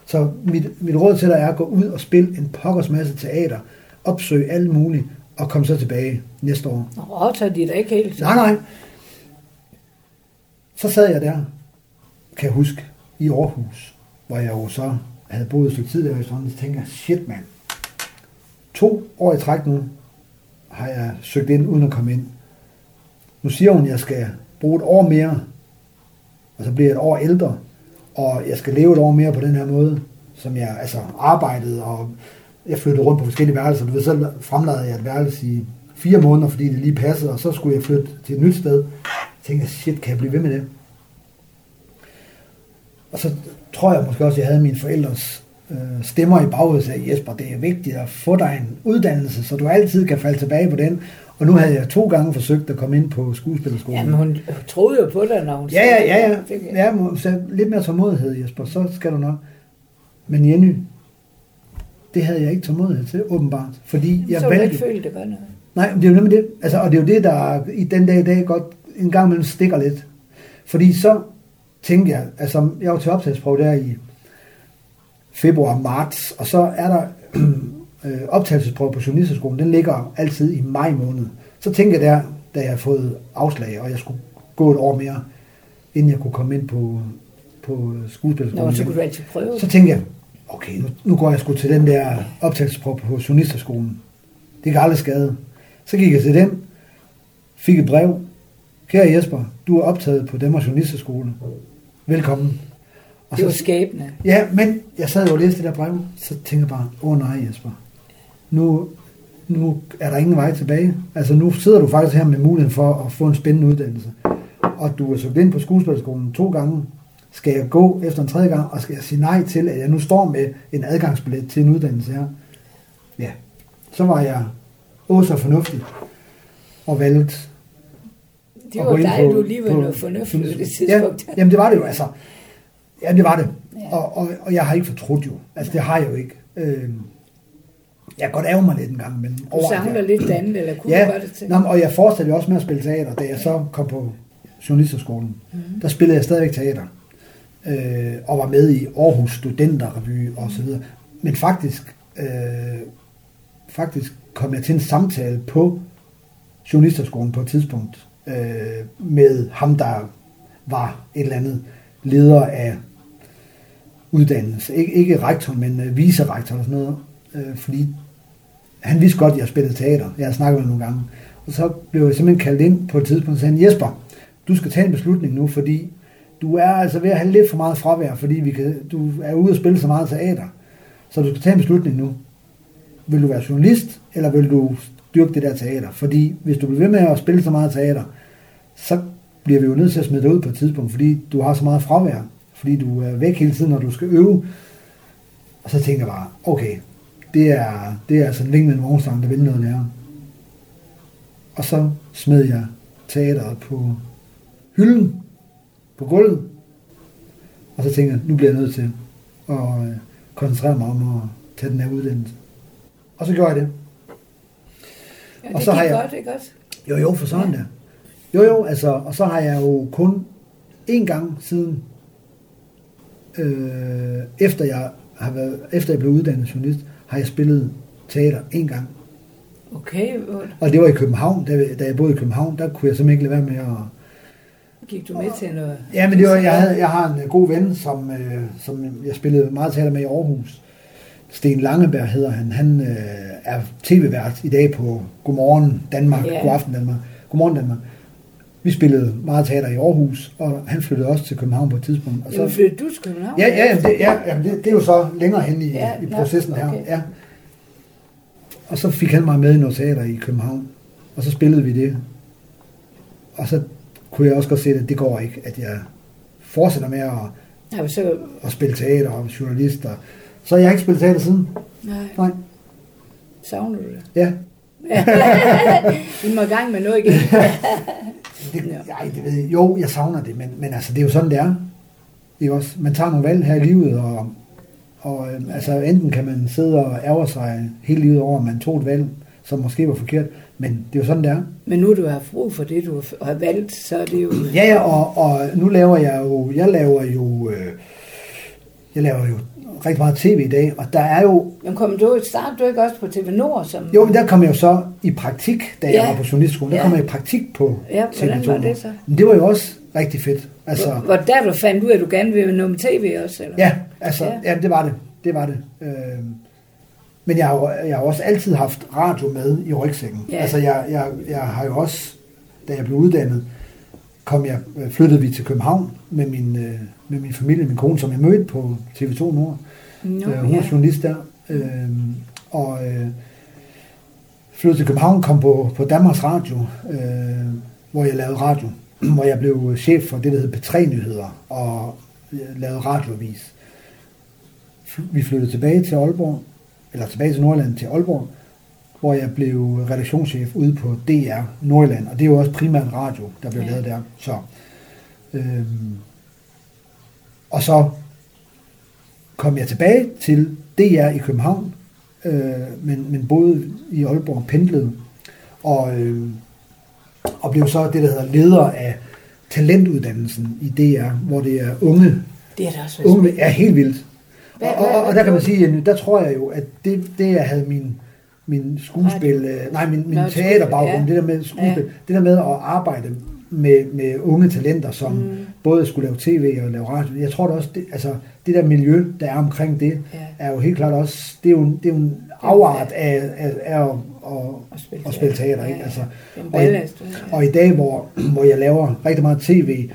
Så mit, mit råd til dig er at gå ud og spille en pokkers masse teater. Opsøg alt muligt, og kom så tilbage næste år. Nå, tager de da ikke helt. Nej, nej. Så sad jeg der, kan jeg huske, i Aarhus, hvor jeg jo så havde boet et stykke tid der sådan, så tænker jeg, shit mand, to år i træk nu, har jeg søgt ind uden at komme ind. Nu siger hun, at jeg skal bruge et år mere, og så bliver jeg et år ældre, og jeg skal leve et år mere på den her måde, som jeg altså arbejdede, og jeg flyttede rundt på forskellige værelser. Du ved, så fremlagde jeg et værelse i fire måneder, fordi det lige passede, og så skulle jeg flytte til et nyt sted. Jeg tænkte, shit, kan jeg blive ved med det? Og så tror jeg måske også, at jeg havde mine forældres øh, stemmer i baghovedet, sagde, Jesper, det er vigtigt at få dig en uddannelse, så du altid kan falde tilbage på den. Og nu havde jeg to gange forsøgt at komme ind på skuespillerskolen. Jamen, hun troede jo på dig, når hun Ja, ja, ja, ja. Ja så lidt mere tålmodighed, Jesper, så skal du nok. Men Jenny, det havde jeg ikke tålmodighed til, åbenbart. Fordi jeg så valgte... ikke føle, det gør noget. Nej, det er jo nemlig det. Altså, og det er jo det, der i den dag i dag godt en gang imellem stikker lidt. Fordi så tænkte jeg, altså jeg var til optagelsesprøve der i februar, marts, og så er der øh, optagelsesprøve på journalisterskolen, den ligger altid i maj måned. Så tænkte jeg der, da jeg havde fået afslag, og jeg skulle gå et år mere, inden jeg kunne komme ind på, på skuespillerskolen. Nå, så kunne du altid prøve. Så tænkte jeg, okay, nu, nu går jeg sgu til den der optagelsesprøve på journalisterskolen. Det kan aldrig skade. Så gik jeg til den, fik et brev. Kære Jesper, du er optaget på Danmarks Journalisterskole. Velkommen. Og Det var så, skæbne. ja, men jeg sad jo og læste det der brev, så tænkte jeg bare, åh oh, nej Jesper, nu, nu er der ingen vej tilbage. Altså nu sidder du faktisk her med muligheden for at få en spændende uddannelse. Og du er søgt ind på skuespillerskolen to gange. Skal jeg gå efter en tredje gang, og skal jeg sige nej til, at jeg nu står med en adgangsbillet til en uddannelse her? Ja. så var jeg også så fornuftig og valgte Det var dejligt, på- du lige var noget fornuftigt på det Ja, tidspunkt. jamen det var det jo, altså. Ja, det var det. Ja. Og, og, og jeg har ikke fortrudt jo. Altså, det har jeg jo ikke. Øh, jeg kan godt ærge mig lidt en gang, men Du savner lidt andet, eller kunne Ja, du det til? Nå, og jeg fortsatte jo også med at spille teater, da jeg så kom på journalisterskolen. Mm. Der spillede jeg stadigvæk teater, øh, og var med i Aarhus Studenterrevy og så videre. Men faktisk, øh, faktisk kom jeg til en samtale på journalisterskolen på et tidspunkt øh, med ham, der var et eller andet leder af uddannelse. Ikke, ikke rektor, men øh, viserektor og sådan noget. Øh, fordi han vidste godt, at jeg spillede teater. Jeg har snakket med ham nogle gange. Og så blev jeg simpelthen kaldt ind på et tidspunkt og sagde, Jesper, du skal tage en beslutning nu, fordi du er altså ved at have lidt for meget fravær, fordi vi kan, du er ude og spille så meget teater. Så du skal tage en beslutning nu. Vil du være journalist, eller vil du dyrke det der teater? Fordi hvis du bliver ved med at spille så meget teater, så bliver vi jo nødt til at smide dig ud på et tidspunkt, fordi du har så meget fravær. Fordi du er væk hele tiden, når du skal øve. Og så tænkte jeg bare, okay, det er, det er altså en længe med en vognstang, der vil noget lære. Og så smed jeg teateret på hylden, på gulvet. Og så tænkte jeg, nu bliver jeg nødt til at øh, koncentrere mig om at tage den her uddannelse. Og så gjorde jeg det. Ja, og det så gik har jeg- godt, ikke også? Jo, jo, for sådan Ja. der. Jo, jo, altså, og så har jeg jo kun én gang siden, øh, efter jeg har været, efter jeg blev uddannet journalist, har jeg spillet teater én gang. Okay, Og det var i København, da, da jeg boede i København, der kunne jeg simpelthen ikke lade være med at... gik du med til noget? Ja, men det var, jeg, havde, jeg har en øh, god ven, som, øh, som jeg spillede meget teater med i Aarhus. Sten Langeberg hedder han. Han øh, er tv-vært i dag på Godmorgen Danmark, Ja. God aften Danmark, Godmorgen Danmark. Vi spillede meget teater i Aarhus, og han flyttede også til København på et tidspunkt. Og Jamen, flyttede du til København? Ja, ja, jamen, det, ja jamen, det, det er jo så længere hen i, Ja, i processen her. okay. Ja. Og så fik han mig med i noget teater i København, og så spillede vi det. Og så kunne jeg også godt se, at det går ikke, at jeg fortsætter med at, Ja, så... at spille teater og journalister. Så jeg har ikke spillet teater siden. Nej, Nej. savner du det? Ja. Vi må i gang med noget igen. Det, ej, det ved jeg. Jo, jeg savner det, men, men altså, det er jo sådan, det er. Ikke også? Man tager nogle valg her i livet, og, og øh, altså, enten kan man sidde og ærge sig hele livet over, at man tog et valg, som måske var forkert, men det er jo sådan, det er. Men nu du har brug for det, du har valgt, så er det jo... Ja, ja, og, og nu laver jeg jo, jeg laver jo, øh, jeg laver jo rigtig meget tv i dag, og der er jo, Men kom du, startede du ikke også på TV Nord? Som, jo, men der kom jeg jo så i praktik, da jeg Ja. var på journalistskolen, der Ja. kom jeg i praktik på Ja, hvordan TV2. var det så? Men det var jo også rigtig fedt. Altså, Hvor, hvor der du fandt ud af, at du gerne ville noget med tv også? Eller? Ja, altså, Ja. ja. det var det. Det var det. Øh, men jeg har, jo- jeg har også altid haft radio med i rygsækken. Ja. Altså, jeg, jeg, jeg har jo også, da jeg blev uddannet, kom jeg, øh, flyttede vi til København med min, øh, med min familie, min kone, som jeg mødte på TV2 Nord. Nå, øh, hun er ja. journalist der. Øh, og øh, flyttede til København, kom på, på Danmarks Radio, øh, hvor jeg lavede radio. hvor jeg blev chef for det, der hed P3-nyheder, og jeg lavede radioavis. Fl- Vi flyttede tilbage til Aalborg, eller tilbage til Nordjylland til Aalborg, hvor jeg blev redaktionschef ude på DR Nordjylland, og det er jo også primært radio, der blev Ja. lavet der. Så, øhm, og så kom jeg tilbage til DR i København, øh, men, men boede i Aalborg, pendlede, og, øh, og blev så det, der hedder leder af talentuddannelsen i DR, hvor det er unge, Det er da også unge er helt vildt. Hvad- Og, og, og der kan man sige, at der tror jeg jo, at det, det jeg havde min, min skuespil, øh, nej, min, min teaterbaggrund, skuespil, det der med skuespil, Ja. det der med at arbejde med, med unge talenter, som Mm. både skulle lave tv og lave radio. Jeg tror da også, det, altså, det der miljø, der er omkring det, Ja. er jo helt klart også, det er jo, det er jo en afart af, af, af at, at, at spille, at spille teater. Ikke? Altså, og, i, og i dag, hvor, hvor jeg laver rigtig meget tv,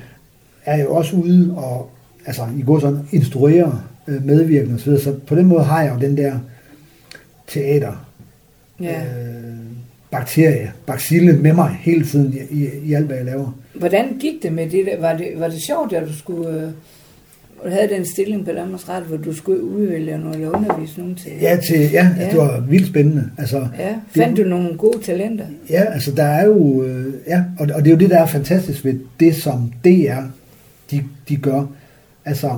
er jeg jo også ude og altså, i går sådan instruere øh, medvirkende osv. Så på den måde har jeg jo den der teater Ja. øh, bakterie, bacille med mig hele tiden i, i, i alt, hvad jeg laver. Hvordan gik det med det? der? Var det, var det sjovt, at du skulle... Øh, havde den stilling på Danmarks Radio, hvor du skulle udvælge nogle eller undervise nogen til. Ja, til, ja, ja. det var vildt spændende. Altså, ja, fandt det, du nogle gode talenter? Ja, altså der er jo, øh, ja, og, og det er jo det, der er fantastisk ved det, som DR, de, de gør. Altså,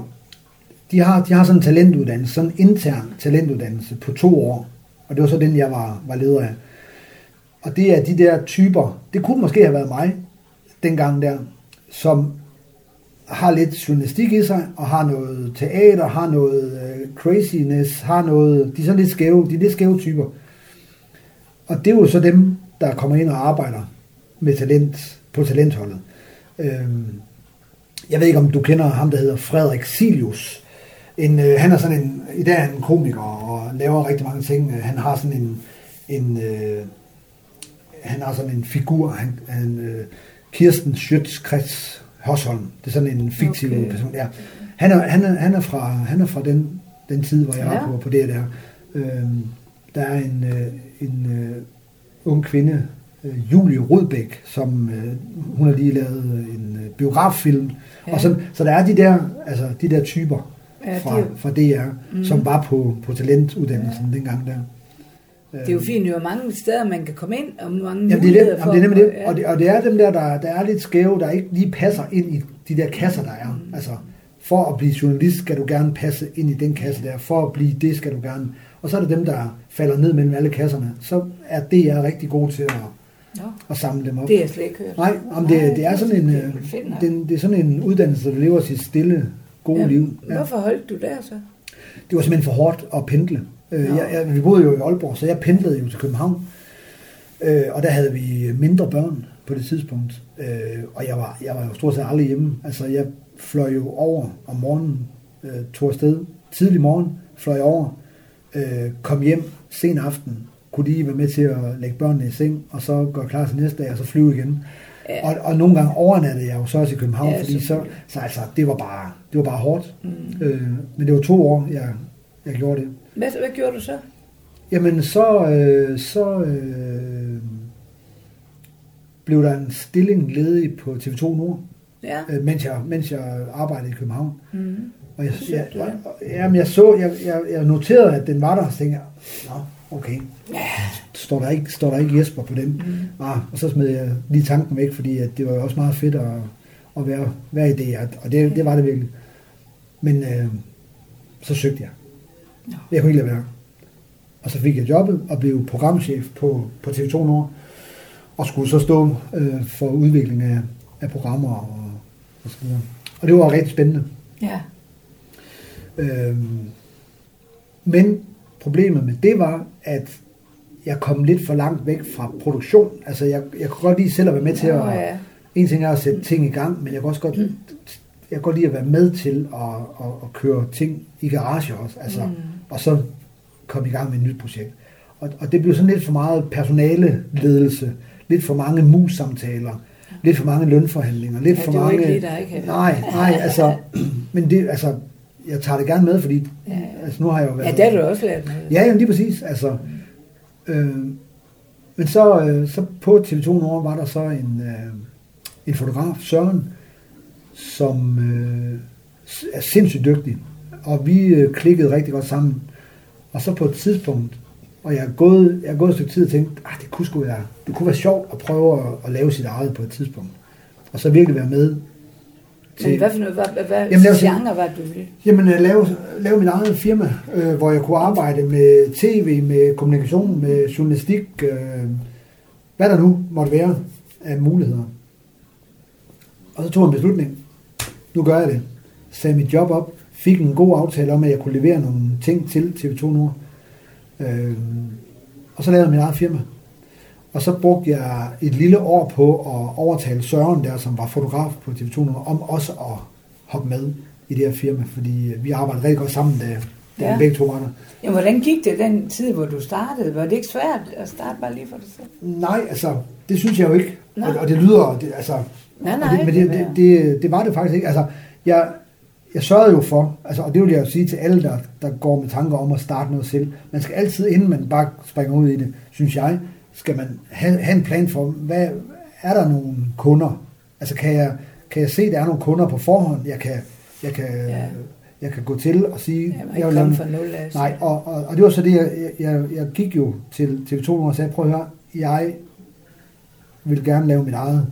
de har, de har sådan en talentuddannelse, sådan en intern talentuddannelse på to år. Og det var så den, jeg var, var leder af. Og det er de der typer, det kunne måske have været mig dengang der, som har lidt journalistik i sig, og har noget teater, har noget øh, craziness, har noget, de er sådan lidt skæve, de er lidt skæve typer. Og det er jo så dem, der kommer ind og arbejder med talent på talentholdet. Øhm, jeg ved ikke, om du kender ham, der hedder Frederik Silius. En, øh, han er sådan en, i dag er han en komiker og laver rigtig mange ting. Han har sådan en, en øh, han har sådan en figur, han, han øh, Kirsten Schøtz-Krets Hosholm. Det er sådan en fiktiv okay. person. Ja. Han, er, han, er, han er fra, han er fra den, den tid, hvor jeg ja. var på, på det der. Øhm, der er en, øh, en øh, ung kvinde, øh, Julie Rudbæk, som øh, hun har lige lavet en øh, biograffilm. Ja. Og sådan, så der er de der, altså, de der typer ja, fra, de... fra DR, mm. som var på, på talentuddannelsen ja. dengang der. Det er jo fint, jo mange steder, man kan komme ind, og mange jamen, det er det, for... Jamen, det er det. Ja. Og, det, og det er dem der, der, der er lidt skæve, der ikke lige passer ind i de der kasser, der er. Mm. Altså, for at blive journalist, skal du gerne passe ind i den kasse der. For at blive det, skal du gerne... Og så er det dem, der falder ned mellem alle kasserne. Så er det, jeg er rigtig god til at, ja. at samle dem op. Det er jeg slet ikke hørt. Nej, om det, det er sådan en, det, det, det er sådan en uddannelse, der lever sit stille, gode ja. liv. Ja. Hvorfor holdt du der så? Det var simpelthen for hårdt at pendle. Øh, jeg, jeg, vi boede jo i Aalborg, så jeg pendlede jo til København. Øh, og der havde vi mindre børn på det tidspunkt. Øh, og jeg var, jeg var jo stort set aldrig hjemme. Altså, jeg fløj jo over om morgenen, øh, tog afsted tidlig morgen, fløj over, øh, kom hjem sen aften, kunne lige være med til at lægge børnene i seng, og så gå klar til næste dag, og så flyve igen. Ja. Og, og nogle gange overnattede jeg jo så også i København, ja, fordi så, så altså, det var bare, det var bare hårdt. Mm. Øh, men det var to år, jeg, jeg gjorde det. Hvad, hvad gjorde du så? Jamen, så, øh, så øh, blev der en stilling ledig på TV2 Nord, ja. øh, mens, jeg, mens jeg arbejdede i København. Mm. Og jeg, jeg, jeg, jamen, jeg så, jeg, jeg, jeg noterede, at den var der, og så tænkte jeg, nå, okay. Står, der ikke, står der ikke Jesper på den? Mm. Ah, og så smed jeg lige tanken væk, fordi at det var også meget fedt at, at være, være i det, og det, det var det virkelig. Men øh, så søgte jeg. No. Jeg kunne ikke lade være. Og så fik jeg jobbet og blev programchef på, på TV2 Nord, og skulle så stå øh, for udvikling af, af programmer og, og så videre. Og det var rigtig spændende. Ja. Øhm, men problemet med det var, at jeg kom lidt for langt væk fra produktion. Altså, jeg, jeg kunne godt lige selv at være med til at... ja. En ting er at sætte ting i gang, men jeg kan også godt, mm. jeg kan godt lide at være med til at, at, at køre ting i garage også. Altså, mm. Og så komme i gang med et nyt projekt. Og, og det blev sådan lidt for meget personale ledelse, lidt for mange mus-samtaler, lidt for mange lønforhandlinger, lidt ja, for mange... Lige, der ikke nej, nej, altså, men det, altså, jeg tager det gerne med, fordi ja. altså, nu har jeg jo været... Ja, det har du også lært med. Ja, jamen, lige præcis. Altså, øh, men så, øh, så på TV2 Nord var der så en, øh, en fotograf, Søren, som øh, er sindssygt dygtig. Og vi øh, klikkede rigtig godt sammen. Og så på et tidspunkt, og jeg har gået, jeg har gået et stykke tid og tænkt, ah, det kunne, sgu være, det kunne være sjovt at prøve at, at lave sit eget på et tidspunkt. Og så virkelig være med til... Men hvad for noget, hvad, hvad jamen, lave, genre var du ville? Jamen, øh, lave, lave min eget firma, øh, hvor jeg kunne arbejde med tv, med kommunikation, med journalistik, øh, hvad der nu måtte være af muligheder. Og så tog jeg en beslutning. Nu gør jeg det. Sagde mit job op, fik en god aftale om, at jeg kunne levere nogle ting til TV2 Nord. Øh, og så lavede jeg mit eget firma. Og så brugte jeg et lille år på at overtale Søren der, som var fotograf på TV2 Nord, om også at hoppe med i det her firma, fordi vi arbejdede rigtig godt sammen, da, da ja. begge to var der. Jamen, hvordan gik det den tid, hvor du startede? Var det ikke svært at starte bare lige for dig selv? Nej, altså, det synes jeg jo ikke. Og, og det lyder, det, altså... Nej, nej. Det, men det, det, det, det, var det faktisk ikke. Altså, jeg, jeg sørgede jo for, altså, og det vil jeg jo sige til alle, der, der går med tanker om at starte noget selv. Man skal altid, inden man bare springer ud i det, synes jeg, skal man have, have en plan for, hvad er der nogle kunder? Altså kan jeg, kan jeg se, at der er nogle kunder på forhånd, jeg kan, jeg kan ja. jeg kan gå til og sige... Ja, jeg vil komme fra nul af. Nej, og, og, og det var så det, jeg, jeg, jeg gik jo til TV2 og sagde, prøv at høre, jeg vil gerne lave mit eget,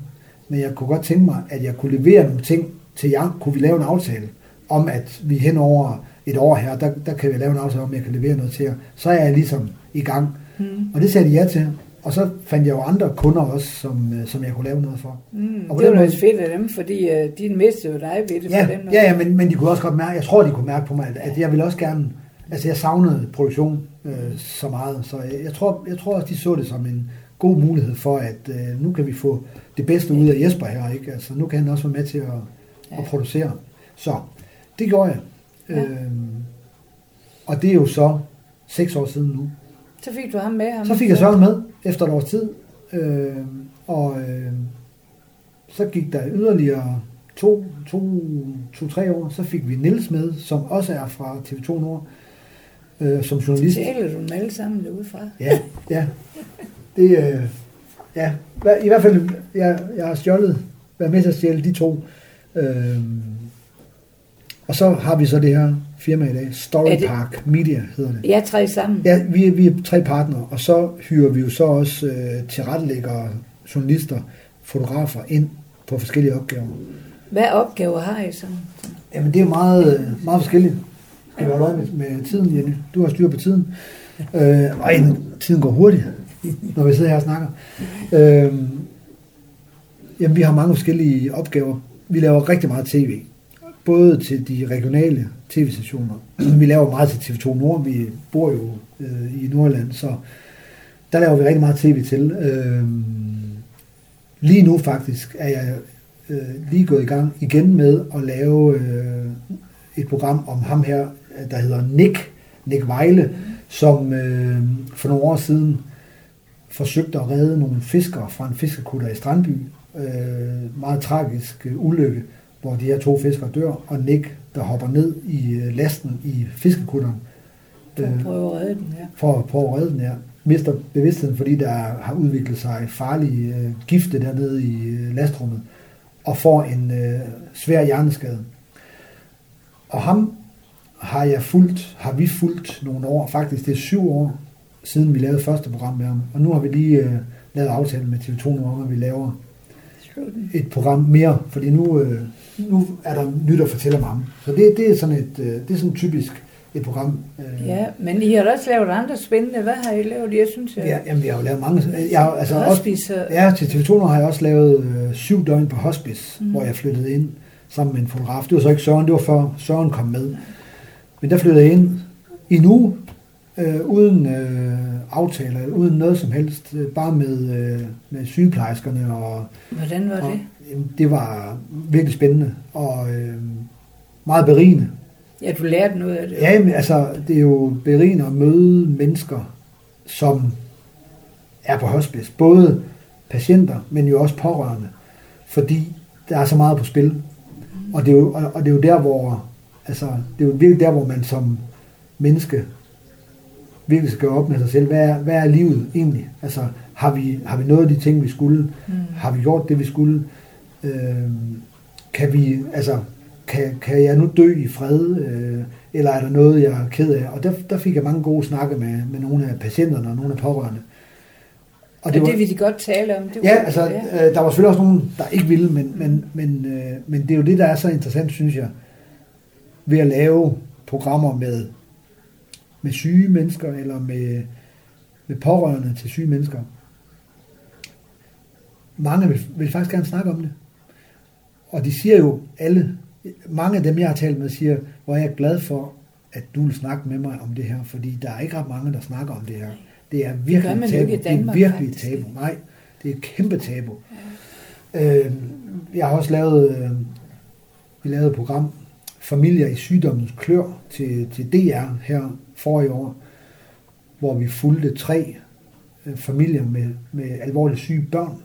men jeg kunne godt tænke mig, at jeg kunne levere nogle ting til jer. Kunne vi lave en aftale om, at vi hen over et år her, der, der kan vi lave en aftale om, jeg kan levere noget til jer. Så er jeg ligesom i gang. Mm. Og det sagde de ja til. Og så fandt jeg jo andre kunder også, som, øh, som jeg kunne lave noget for. Mm. Og Det var måde- fedt af dem, fordi uh, de mistede jo dig ved det Ja, den måde. ja, ja men, men de kunne også godt mærke, jeg tror, de kunne mærke på mig, at- at jeg ville også gerne, altså jeg savnede produktion øh, så meget, så jeg, jeg, tror, jeg tror også, de så det som en god mulighed for, at øh, nu kan vi få det bedste ud af Jesper her, ikke? Altså nu kan han også være med til at, Ja. at producere. Så det gjorde jeg. Ja. Øhm, og det er jo så seks år siden nu. Så fik du ham med. Ham Så fik jeg Søren med efter et års tid, øh, og øh, så gik der yderligere to, to, to, tre år, så fik vi Nils med, som også er fra TV2 Nord, øh, som journalist. Taler du dem alle sammen derudefra? Ja, ja. Det, øh, ja. I hvert fald, jeg, jeg har stjålet, været med til at stjæle de to. Øh, og så har vi så det her firma i dag, Story Er det- Park Media hedder det. Jeg tre sammen. Ja, vi, er- vi er tre partnere, og så hyrer vi jo så også øh, tilrettelæggere, journalister, fotografer ind på forskellige opgaver. Hvad opgaver har I så? Jamen, det er meget, meget forskelligt. Skal vi holde øje med, med tiden, Jenny? Du har styr på tiden. Øh, og en, tiden går hurtigt, når vi sidder her og snakker. Øh, jamen, vi har mange forskellige opgaver. Vi laver rigtig meget tv. Både til de regionale tv-stationer. Vi laver meget til TV2 Nord. Vi bor jo øh, i Nordland, så der laver vi rigtig meget tv til. Øh, lige nu faktisk er jeg øh, lige gået i gang igen med at lave øh, et program om ham her, der hedder Nick, Nick Vejle, som øh, for nogle år siden forsøgte at redde nogle fiskere fra en fiskekutter i Strandby. Øh, meget tragisk øh, ulykke, hvor de her to fiskere dør, og Nick, der hopper ned i øh, lasten i fiskekutteren, For at prøve at redde den her. for at prøve at redde den her. Mister bevidstheden, fordi der har udviklet sig farlige øh, gifte dernede i øh, lastrummet, og får en øh, svær hjerneskade. Og ham har jeg fulgt, har vi fulgt nogle år, faktisk det er syv år siden vi lavede første program med ham, og nu har vi lige øh, lavet aftale med TV2 nu om, at vi laver et program mere, fordi nu, øh, nu er der nyt at fortælle om ham. Så det, det er sådan et, øh, det er sådan typisk et program. Øh, Ja, men I har også lavet andre spændende. Hvad har I lavet? Jeg synes, jeg... Ja, jamen, vi har jo lavet mange. Jeg, har- altså, også, Hospice og- ja, til TV2 Nord har jeg også lavet øh, syv døgn på hospice, Mm. hvor jeg flyttede ind sammen med en fotograf. Det var så ikke Søren, det var før Søren kom med. Men der flyttede jeg ind i uge, øh, uden øh, aftaler, uden noget som helst, øh, bare med, øh, med sygeplejerskerne. Og, Hvordan var og, det? Det var virkelig spændende og øh, meget berigende. Ja, du lærte noget af det. Ja, men altså, det er jo berigende at møde mennesker, som er på hospice. Både patienter, men jo også pårørende. Fordi der er så meget på spil. Og det er jo, og, og det er jo der, hvor, altså, det er jo virkelig der, hvor man som menneske virkelig skal op med sig selv. Hvad er, hvad er livet egentlig? Altså, har vi, har vi nået de ting, vi skulle? Mm. Har vi gjort det, vi skulle? Øh, kan vi, altså, kan, kan jeg nu dø i fred? Øh, eller er der noget, jeg er ked af? Og der, der fik jeg mange gode snakke med, med nogle af patienterne og nogle af pårørende. Og det, og det vil de godt tale om. Det var- Ja, altså, øh, der var selvfølgelig også nogen, der ikke ville, men, men, men, øh, men det er jo det, der er så interessant, synes jeg, ved at lave programmer med, med syge mennesker, eller med, med pårørende til syge mennesker. Mange vil, vil faktisk gerne snakke om det. Og de siger jo alle, mange af dem, jeg har talt med, siger, hvor er jeg glad for, at du vil snakke med mig om det her, fordi der er ikke ret mange, der snakker om det her. Det er virkelig man et jo tabu. i Det er Danmark, virkelig faktisk. tabu. Nej, det er et kæmpe tabu. Øh, jeg har også lavet, øh, vi lavede et program, Familier i sygdommens klør, til, til DR her forrige år, hvor vi fulgte tre øh, familier med, med alvorligt syge børn.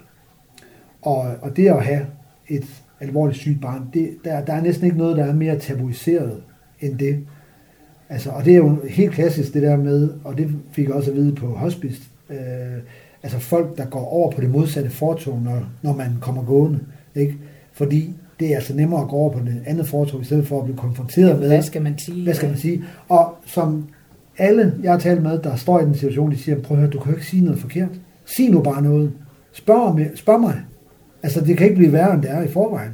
Og, og det at have et alvorligt sygt barn, det, der, der er næsten ikke noget, der er mere tabuiseret end det. Altså, og det er jo helt klassisk det der med, og det fik jeg også at vide på hospice, øh, altså folk, der går over på det modsatte fortog, når, når man kommer gående. Ikke? Fordi det er altså nemmere at gå over på det andet foretog, i stedet for at blive konfronteret med, Hvad skal man sige? hvad skal man sige. Og som alle, jeg har talt med, der står i den situation, de siger, prøv at høre, du kan jo ikke sige noget forkert. Sig nu bare noget. Spørg, om, spørg mig. Altså, det kan ikke blive værre, end det er i forvejen.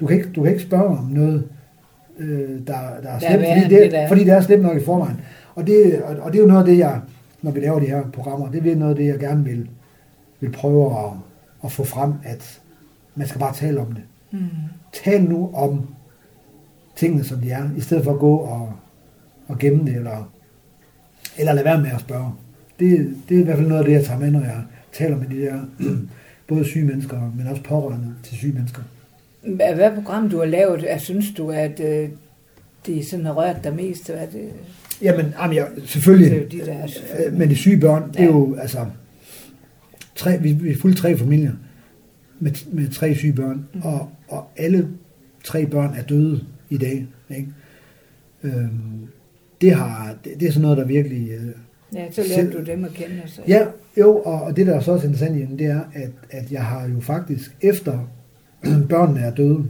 Du kan ikke, du kan ikke spørge om noget, øh, der, der er slemt, fordi, det, det, der er. fordi det er slemt nok i forvejen. Og det, og, og det er jo noget af det, jeg, når vi laver de her programmer, det er noget af det, jeg gerne vil, vil prøve at, at få frem, at man skal bare tale om det. Mm. Tal nu om tingene, som de er, i stedet for at gå og, og gemme det, eller, eller lade være med at spørge. Det, det er i hvert fald noget af det, jeg tager med, når jeg taler med de der både syge mennesker, men også pårørende til syge mennesker. Hvad, program du har lavet, er, synes du, at øh, det sådan har rørt dig mest? Hvad det? Jamen, jamen jeg, selvfølgelig, Det er jo de der, selvfølgelig. øh, men de syge børn, det er Ja. jo, altså, tre, vi, vi er fuldt tre familier med, med tre syge børn, Mm. og, og alle tre børn er døde i dag. Ikke? Øhm, det, har, det, det er sådan noget, der virkelig... Øh, Ja, så lærte du dem at kende. Så. Ja, jo, og, og det der er så også interessant den, det er, at, at jeg har jo faktisk, efter børnene er døde,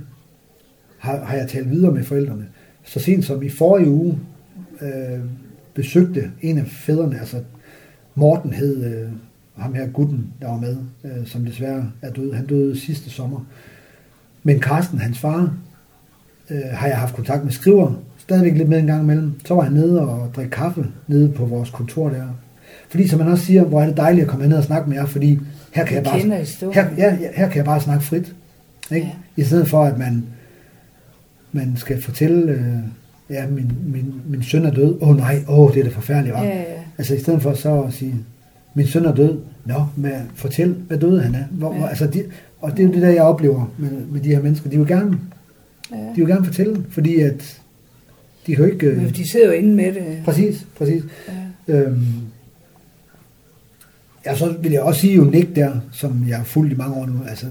har, har jeg talt videre med forældrene. Så sent som i forrige uge øh, besøgte en af fædrene, altså Morten hed øh, ham her gutten, der var med, øh, som desværre er død. Han døde sidste sommer. Men Carsten, hans far, øh, har jeg haft kontakt med skriver, stadigvæk lidt med en gang imellem. Så var han nede og drikke kaffe nede på vores kontor der. Fordi som man også siger, hvor er det dejligt at komme ned og snakke med jer, fordi her kan jeg bare, her, ja, her kan jeg bare snakke frit. Ikke? Ja. I stedet for, at man, man skal fortælle, øh, ja, min, min, min søn er død. Åh oh, nej, åh, oh, det er det forfærdelige, var. Ja, ja. Altså i stedet for så at sige, min søn er død. Nå, men fortæl, hvad døde han af? Hvor, Ja. ja. altså de, og det er jo det der, jeg oplever med, med de her mennesker. De vil gerne, ja. de vil gerne fortælle, fordi at de kan jo ikke... Men de sidder jo inde med det. præcis, præcis. Ja. Øhm, ja, så vil jeg også sige jo Nick der, som jeg har fulgt i mange år nu, altså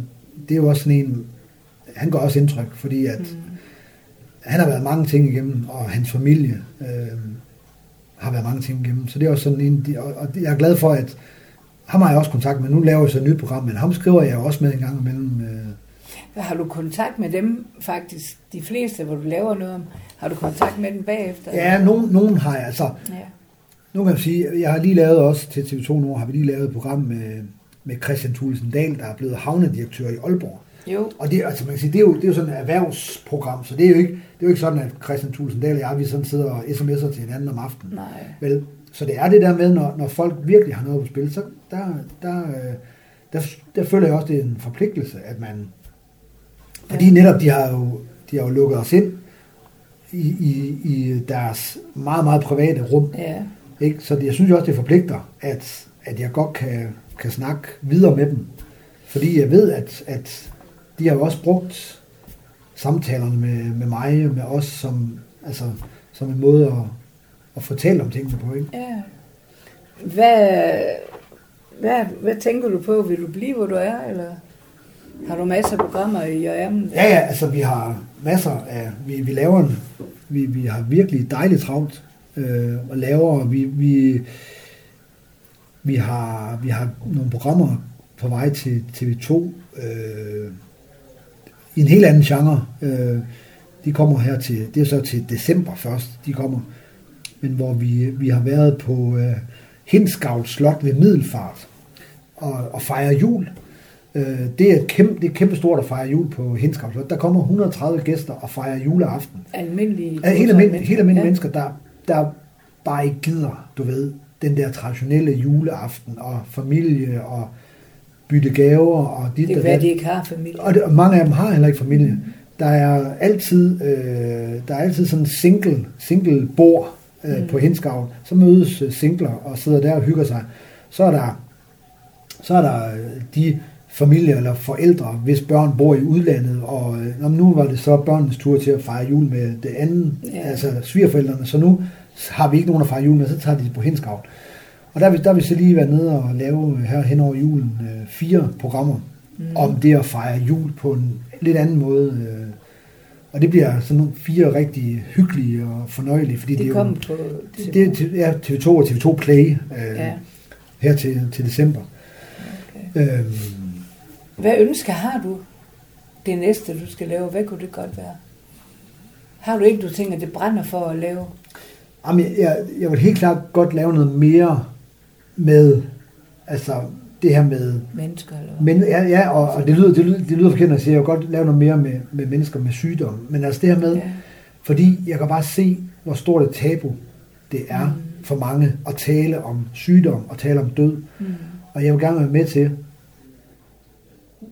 det er jo også sådan en, han gør også indtryk, fordi at Mm. han har været mange ting igennem, og hans familie øh, har været mange ting igennem. Så det er også sådan en, og, og jeg er glad for, at ham har jeg også kontakt med. Nu laver jeg så et nyt program, men ham skriver jeg også med en gang imellem. Øh, Har du kontakt med dem faktisk? De fleste, hvor du laver noget om, har du kontakt med dem bagefter? ja, nogen, nogen har jeg. Altså, ja. nu kan jeg sige, jeg har lige lavet også til TV2 nu, har vi lige lavet et program med, med Christian Thulesen Dahl, der er blevet havnedirektør i Aalborg. Jo, Og det, altså man kan sige, det, er jo, det er jo sådan et erhvervsprogram, så det er jo ikke, det er jo ikke sådan, at Christian Thulesen Dahl og jeg, vi sådan sidder og sms'er til hinanden om aftenen. nej. Vel, så det er det der med, når, når folk virkelig har noget på spil, så der, der, øh, der, der føler jeg også, det er en forpligtelse, at man... Fordi netop de har jo, de har jo lukket os ind i, i, i deres meget, meget private rum. Ja. Ikke? Så det, jeg synes jo også, det forpligter, at, at jeg godt kan, kan snakke videre med dem. Fordi jeg ved, at, at de har jo også brugt samtalerne med, med mig, med os, som, altså, som en måde at, at fortælle om tingene på. Ikke? ja. Hvad, hvad, hvad tænker du på? Vil du blive, hvor du er, eller har du masser af programmer i ærmen? Ja, ja, altså vi har masser af, vi, vi laver en, vi, vi har virkelig dejligt travlt øh, og laver, vi, vi, vi, har, vi har nogle programmer på vej til TV2 øh, i en helt anden genre. Øh, de kommer her til, det er så til december først, de kommer, men hvor vi, vi har været på øh, Hindsgavl Slot ved Middelfart og, og fejre jul. Øh, det er kæmpe, det er kæmpe stort at fejre jul på Hindsgavl Slot. Der kommer 130 gæster og fejrer juleaften. Almindelige, Ja, helt almindelige, helt almindelige ja. mennesker, der, der bare ikke gider, du ved, den der traditionelle juleaften og familie og bytte gaver og dit Det og dat. at de ikke har familie. Og, det, og mange af dem har heller ikke familie. Der er altid, øh, der er altid sådan en single, single bord øh, Mm. på Hindsgavl. Så mødes øh, singler og sidder der og hygger sig. Så er der, så er der øh, de familier eller forældre, hvis børn bor i udlandet, og øh, nu var det så børnenes tur til at fejre jul med det andet, Ja. altså svigerforældrene, så nu har vi ikke nogen at fejre jul med, så tager de på Hindsgavl. Og der der har vi så lige været nede og lave her hen over julen øh, fire programmer Mm. om det at fejre jul på en lidt anden måde. Øh, og det bliver sådan nogle fire rigtig hyggelige og fornøjelige, fordi det, De er kom jo, på... det, det er til- ja, TV2 og TV2 Play øh, ja. her til, til december. okay. Øhm, Hvad ønsker har du? det næste, du skal lave? Hvad kunne det godt være? Har du ikke, du tænker, det brænder for at lave? Jamen, jeg, jeg, jeg vil helt klart godt lave noget mere med, altså det her med... Mennesker, eller hvad? Men, ja, ja og, og det, lyder, det, lyder, det lyder forkert, at jeg siger, jeg vil godt lave noget mere med, med mennesker med sygdom. Men altså det her med, Ja. fordi jeg kan bare se, hvor stort et tabu det er mm. for mange at tale om sygdom og tale om død. Mm. Og jeg vil gerne være med til,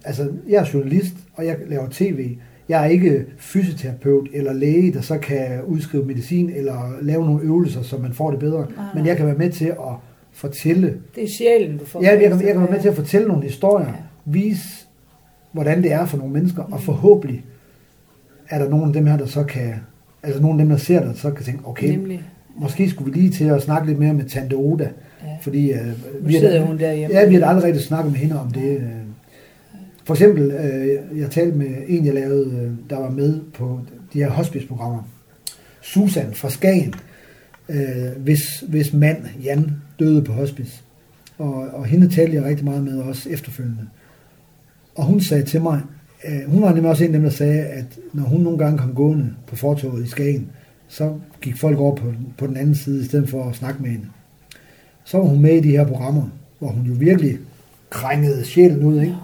altså jeg er journalist, og jeg laver tv. Jeg er ikke fysioterapeut eller læge, der så kan udskrive medicin eller lave nogle øvelser, så man får det bedre. Nej, Men jeg kan være med til at fortælle Det er sjælen, du får. Ja, jeg kan, med jeg kan være med til at fortælle nogle historier, Ja. vise, hvordan det er for nogle mennesker, og forhåbentlig er der nogle af dem her, der så kan, altså nogle af dem, der ser det, der så kan tænke, okay, Nemlig. måske skulle vi lige til at snakke lidt mere med Tante Oda, Ja. fordi Nu vi, sidder har, hun derhjemme. ja, vi har aldrig rigtig snakket med hende om det. øh. For eksempel, øh, jeg talte med en, jeg lavede, øh, der var med på de her hospiceprogrammer. Susan fra Skagen, øh, hvis, hvis mand, Jan, døde på hospice. Og, og hende talte jeg rigtig meget med også efterfølgende. Og hun sagde til mig, øh, hun var nemlig også en af dem, der sagde, at når hun nogle gange kom gående på fortoget i Skagen, så gik folk over på, på den anden side, i stedet for at snakke med hende. Så var hun med i de her programmer, hvor hun jo virkelig krængede sjælen ud, ikke?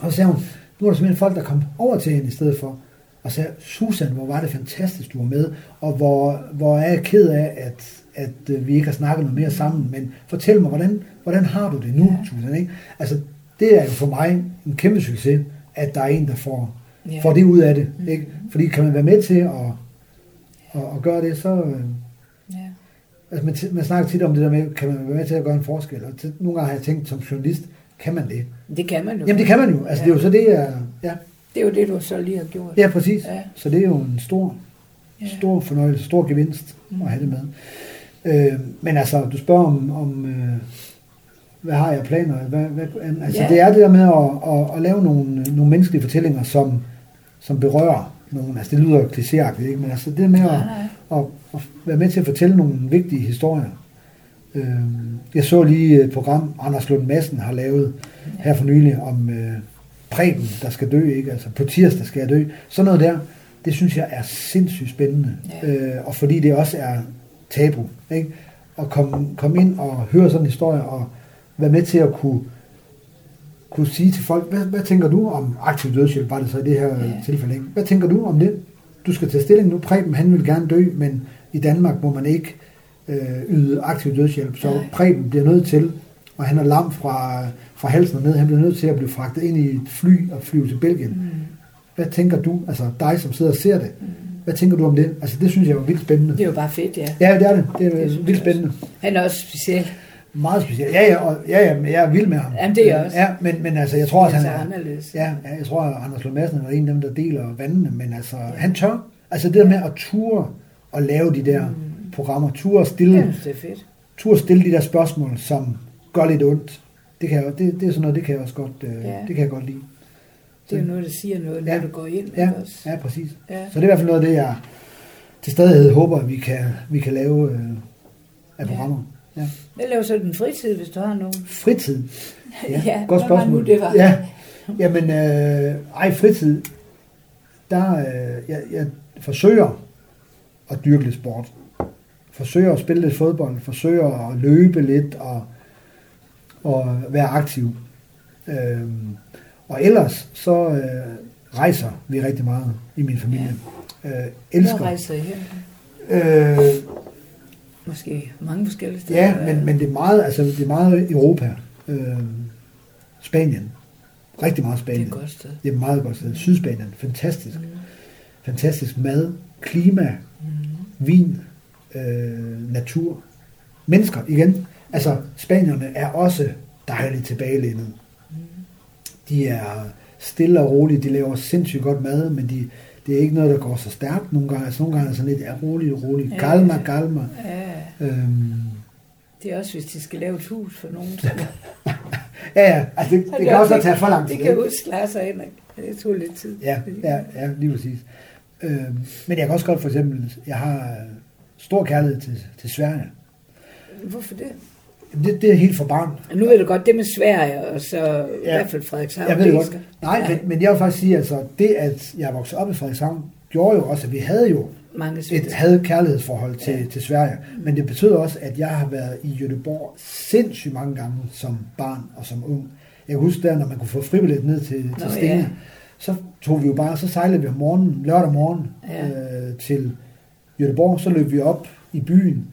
Og så sagde hun, nu er der simpelthen folk, der kom over til hende i stedet for, og sagde, Susan, hvor var det fantastisk, du var med, og hvor, hvor er jeg ked af, at, at øh, vi ikke har snakket noget mere sammen, men fortæl mig, hvordan, hvordan har du det nu, Susan? Ikke? Altså, det er jo for mig en kæmpe succes, at der er en, der får, Ja. får det ud af det. Ikke? Fordi kan man være med til at, at, at gøre det, så... øh, Ja. Altså, man, man snakker tit om det der med, kan man være med til at gøre en forskel? Og t- nogle gange har jeg tænkt, som journalist, kan man det? Det kan man jo. Jamen, det kan man jo. Altså, Ja. det er jo så det, jeg... Ja, Det er jo det, du så lige har gjort. ja præcis. Ja. Så det er jo en stor, stor fornøjelse, stor gevinst Mm. at have det med. Øh, men altså, du spørger om, om øh, hvad har jeg planer? Hvad, hvad, altså, Ja. det er det der med at, at, at lave nogle, nogle menneskelige fortællinger, som, som berører nogen. Altså, det lyder klichéagtigt, ikke? Men altså, det der med at, at, at være med til at fortælle nogle vigtige historier. Øh, jeg så lige et program, Anders Lund Madsen har lavet her for nylig, om øh, Preben, der skal dø, ikke? Altså på tirsdag skal jeg dø. Sådan noget der, det synes jeg er sindssygt spændende. Ja. Øh, og fordi det også er tabu, ikke? At komme, komme ind og høre sådan en historie, og være med til at kunne, kunne sige til folk, hvad, hvad tænker du om aktiv dødshjælp, var det så i det her ja. tilfælde, ikke? Hvad tænker du om det? Du skal tage stilling nu. Preben, han vil gerne dø, men i Danmark må man ikke øh, yde aktiv dødshjælp. Så Nej. Preben bliver nødt til, og han er lam fra, fra halsen og ned, han bliver nødt til at blive fragtet ind i et fly og flyve til Belgien. Mm. Hvad tænker du, altså dig som sidder og ser det, Mm. hvad tænker du om det? Altså det synes jeg er vildt spændende. Det er jo bare fedt, ja. Ja, det er det. Det er Det vildt spændende. Han er også speciel. Meget specielt. Ja, ja, og, ja, ja, men jeg er vild med ham. Jamen, det er også. Ja, men, men altså, jeg tror, at Han er er... anderledes. Ja, ja, jeg tror, at Anders Lund Madsen er en af dem, der deler vandene, men altså, han tør. Altså det der med at ture og lave de der Mm. Programmer, ture og stille, Jeg synes, det er fedt. ture og stille de der spørgsmål, som gør lidt ondt. Det, kan jeg, det, det er sådan noget, det kan jeg også godt, øh, Ja. det kan jeg godt lide. Det er jo noget, der siger noget, når Ja. du går ind. Ja, også? ja, præcis. Ja. Så det er i hvert fald noget af det, jeg til stadighed håber, at vi kan, vi kan lave øh, af Ja. programmer. Ja. Hvad laver så den fritid, hvis du har nogen? Fritid. Ja, Ja, godt spørgsmål. nu, det var? Ja, jamen, øh, ej, fritid, der, øh, jeg, jeg forsøger at dyrke lidt sport. Forsøger at spille lidt fodbold, forsøger at løbe lidt og, og være aktiv. Øh, og ellers så øh, rejser vi rigtig meget i min familie. Øh, Hvor elsker. rejser I? Øh, Måske mange forskellige steder. Ja, men, men det er meget, altså det er meget Europa. Øh, Spanien. Rigtig meget Det Spanien. er et godt sted. Det er et meget godt sted. Sydspanien. Fantastisk. Mm. Fantastisk mad, klima, Mm. vin, øh, natur. Mennesker, igen. Altså, spanierne er også dejligt tilbagelænet. De er stille og rolige. De laver sindssygt godt mad, men de, det er ikke noget, der går så stærkt nogle gange. Altså, nogle gange er det sådan lidt, ja, roligt, roligt. Ja. Calma, calma. Ja, Øhm, det er også, hvis de skal lave et hus for nogen. Så ja, ja, altså det, det kan også tage for lang tid. Det kan ikke? huske og Henrik. Det tog lidt tid. Ja, ja, ja, lige præcis. Øhm, men jeg kan også godt for eksempel, jeg har stor kærlighed til, til Sverige. Hvorfor det? Det, det er helt for barn. Nu ved du godt, det med Sverige, og så ja. i hvert fald Frederikshavn. Jeg ved det godt. Nej, ja, men, men jeg vil faktisk sige, altså det, at jeg voksede op i Frederikshavn, gjorde jo også, at vi havde jo mange et havde kærlighedsforhold til, Ja. til Sverige. Men det betød også, at jeg har været i Göteborg sindssygt mange gange som barn og som ung. Jeg kan huske der, når man kunne få fribillet ned til, til Nå, Stenge, ja. så tog vi jo bare, så sejlede vi om morgenen, lørdag morgen, Ja. øh, til Göteborg, så løb vi op i byen,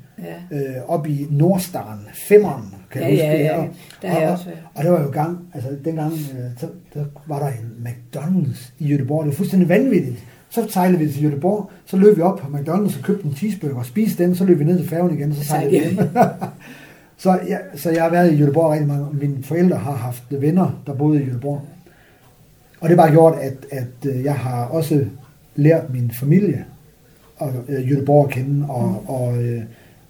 Ja. øh, op i Nordstaren, Femmeren, kan Ja, jeg huske ja, det ja. og, Der har jeg og, også været. og det var jo gang, altså dengang, øh, så, der var der en McDonald's i Göteborg, det var fuldstændig vanvittigt. Så sejlede vi til Göteborg, så løb vi op på McDonald's og købte en cheeseburger og spiste den, så løb vi ned til færgen igen, så sejlede vi hjem. så, ja, så jeg har været i Göteborg rigtig mange, mine forældre har haft venner, der boede i Göteborg. Og det har bare gjort, at, at øh, jeg har også lært min familie og øh, Göteborg at kende, og, og, øh,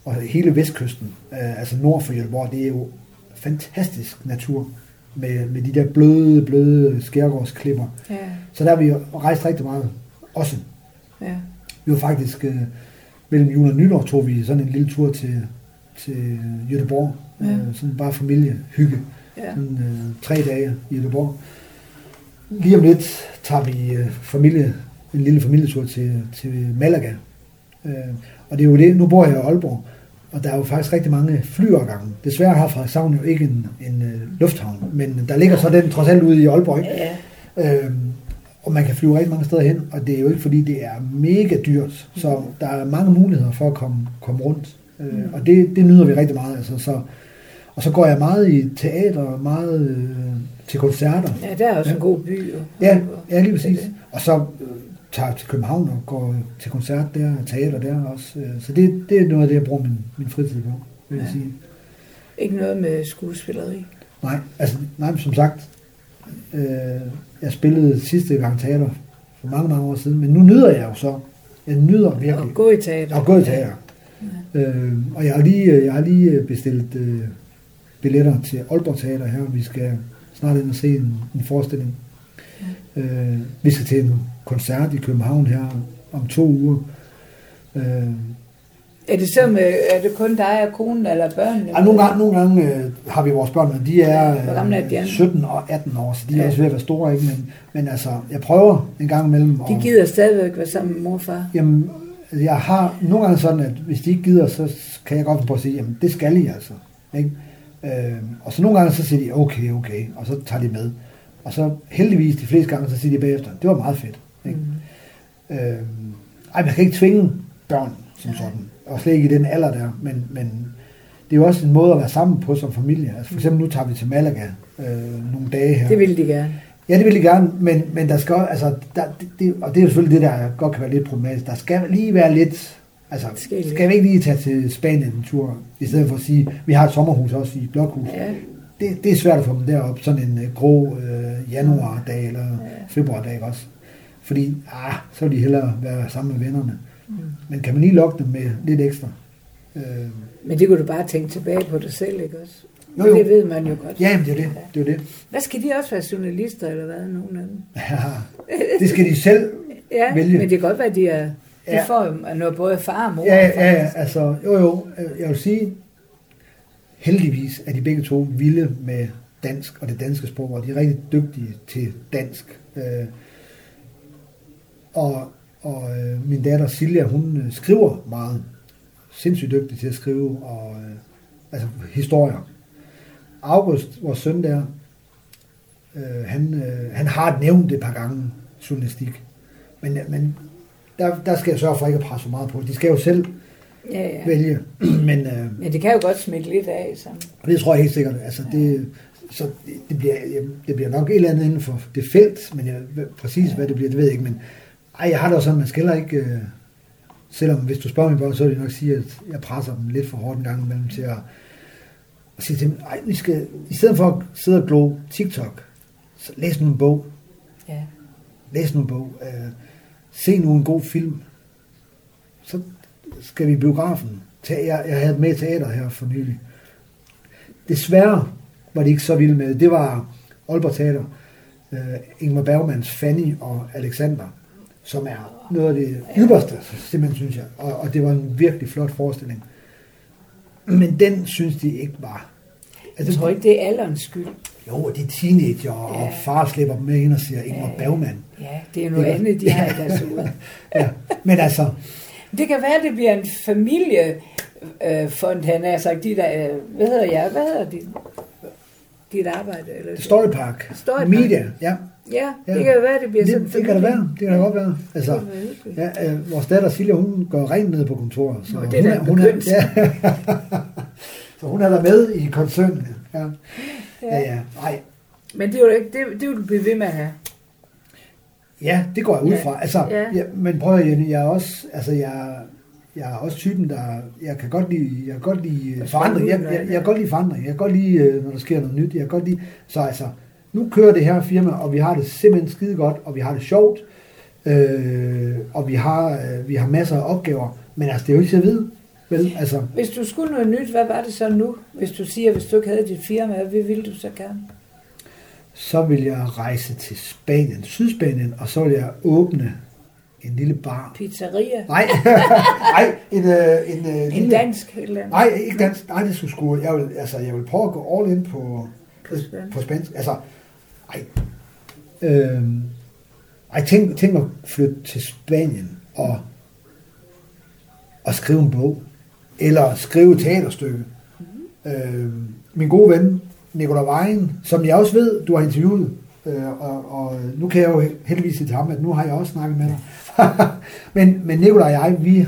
og hele vestkysten, øh, altså nord for Göteborg, det er jo fantastisk natur med, med de der bløde, bløde skærgårdsklipper. Ja, Så der har vi rejst rigtig meget også. ja. Vi var faktisk øh, mellem jul og nytår tog vi sådan en lille tur til, til Göteborg. Ja. Øh, sådan bare familiehygge. ja. Sådan, øh, tre dage i Göteborg. Lige om lidt tager vi øh, familie, en lille familietur til, til Malaga. Øh, og det er jo det, nu bor jeg i Aalborg, og der er jo faktisk rigtig mange flyovergange. Desværre har Frederikshavn jo ikke en, en øh, lufthavn, men der ligger så den trods alt ude i Aalborg, ikke? ja. Øhm, og man kan flyve rigtig mange steder hen, og det er jo ikke fordi, det er mega dyrt. Så der er mange muligheder for at komme, komme rundt. Øh, Mm. Og det, det nyder vi rigtig meget. Altså, så, og så går jeg meget i teater, meget øh, til koncerter. ja, der er også Ja. en god by. Jo. Ja, ja lige præcis. Og så øh, tager jeg til København og går til koncert der, og teater der også. Øh, Så det, det er noget af det, jeg bruger min, min fritid på, vil jeg Ja. sige. Ikke noget med skuespilleri. Nej, altså, nej, som sagt, øh, jeg spillede sidste gang teater for mange, mange år siden, men nu nyder jeg jo så. Jeg nyder virkelig Og gå i teater. at gå i teater. Øh, og jeg har lige, jeg har lige bestilt øh, billetter til Aalborg Teater her, vi skal snart ind og se en, en forestilling. Øh, vi skal til en koncert i København her om to uger. Øh, Er det så med, er det kun dig og konen eller børnene? Ja, nogle gange, nogle gange øh, har vi vores børn, men de er, gamle er de øh, andre? 17 og 18 år, så de er Ja. også ved at være store, ikke? Men, men altså, jeg prøver en gang imellem. De gider stadigvæk være sammen med mor og far. Jamen, jeg har nogle gange sådan, at hvis de ikke gider, så kan jeg godt på at sige, jamen det skal I altså. Ikke? Øh, og så nogle gange, så siger de, okay, okay, og så tager de med. Og så heldigvis de fleste gange, så siger de bagefter, det var meget fedt. Mm. Øh, ej, man kan ikke tvinge børn som sådan. Og slet ikke i den alder der. Men, men det er jo også en måde at være sammen på som familie. Altså for eksempel nu tager vi til Malaga øh, nogle dage her. Det ville de gerne. Ja, det vil jeg gerne, men, men der skal altså, der, det, og det er jo selvfølgelig det, der godt kan være lidt problematisk. Der skal lige være lidt, altså, Skal skal vi ikke lige tage til Spanien en tur, i stedet for at sige, vi har et sommerhus også i Blokhus. Ja. Det, det er svært at få dem derop, sådan en øh, grå øh, januardag eller februardag ikke også. Fordi, ah, så vil de hellere være sammen med vennerne. Mm. Men kan man lige lokke dem med lidt ekstra? Øh, Men det kunne du bare tænke tilbage på dig selv, ikke også? Jo, jo. Det ved man jo godt. ja, jamen, det er det. det, er det. Hvad skal de også være journalister, eller hvad, nogen af dem? Ja, det skal de selv Ja, Vælge. men det kan godt være, at de, er, de Ja. får jo noget både far og mor. Ja, ja, ja, altså, jo jo, jeg vil sige, heldigvis er de begge to vilde med dansk og det danske sprog, og de er rigtig dygtige til dansk. Øh, og og øh, min datter Silja, hun øh, skriver meget, sindssygt dygtig til at skrive, og øh, altså historier. August, vores søn der, øh, han, øh, han har nævnt det et par gange, journalistik. Men, men der, der skal jeg sørge for ikke at presse for meget på. De skal jo selv Ja, ja. vælge. Men øh, Men det kan jo godt smitte lidt af, så. det tror jeg helt sikkert. Altså, det, så det, bliver, det bliver nok et eller andet inden for det felt, men jeg, præcis hvad det bliver, det ved jeg ikke. Men ej, jeg har det også sådan, man skal heller ikke... Øh, selvom hvis du spørger min børn, så vil de nok sige, at jeg presser dem lidt for hårdt en gang imellem til at, at sige til dem, ej, vi skal, i stedet for at sidde og glo TikTok, så læs nu en bog. Ja. Læs nu en bog. Øh, se nu en god film. Så skal vi i biografen. Jeg, jeg havde med i teater her for nylig. Desværre var de ikke så vilde med det. Det var Aalborg Teater. Øh, Ingmar Bergmans Fanny og Alexander, som er noget af det ypperste, simpelthen synes jeg. Og, og det var en virkelig flot forestilling. Men den synes de ikke var Jeg tror ikke, det er alderens skyld. Jo, de er teenager, og Ja. far slipper dem med ind og siger, Ingmar Ja. Bergman. Ja, det er noget Det er- andet, de har i deres hoved. Ja. Men altså, Det kan være, det bliver en familiefond, han har sagt. De der, øh, hvad hedder jeg? Hvad hedder dit, dit arbejde? Eller? Story Park, Story Park. Media, ja. Ja, Ja. det kan jo være, det bliver sådan en Det, det kan da være, det kan da godt være. Altså, Det kan ja, øh, vores datter Silja, hun går rent ned på kontoret. Så Nå, hun, det er da en hun er, ja. så hun er der med i koncernen. Ja, ja, ja. Nej, Men det er jo ikke, det, det vil du blive ved med at have. Ja, det går jeg ud Ja. fra. Altså, Ja. ja. men prøv at Jenny, jeg er også, altså jeg, jeg er også typen, der, jeg kan godt lide, jeg kan godt lide forandring. Jeg, jeg, jeg, ja. kan godt lide forandring. Jeg kan godt lide, øh, når der sker noget nyt. Jeg kan godt lide, så altså, nu kører det her firma, og vi har det simpelthen skide godt, og vi har det sjovt, øh, og vi har, øh, vi har masser af opgaver, men altså, det er jo ikke til at vide, vel? Altså, Hvis du skulle noget nyt, hvad var det så nu? Hvis du siger, hvis du ikke havde dit firma, hvad ville du så gerne? så vil jeg rejse til Spanien, Sydspanien, og så vil jeg åbne en lille bar. Pizzeria? Nej, nej, en, øh, en, øh, En lille, dansk eller andet? Nej, ikke dansk. Nej, det skulle sgu... Jeg vil, altså, jeg vil prøve at gå all in på, På spansk. på spansk. Altså, ej. øh, ej, tænk, tænk at flytte til Spanien og, og skrive en bog. Eller skrive et teaterstykke. Mm-hmm. Øh, min gode ven, Nicolai Vejen, som jeg også ved, du har interviewet, øh, og, og nu kan jeg jo heldigvis sige til ham, at nu har jeg også snakket med dig. men, men Nicolai og jeg, vi,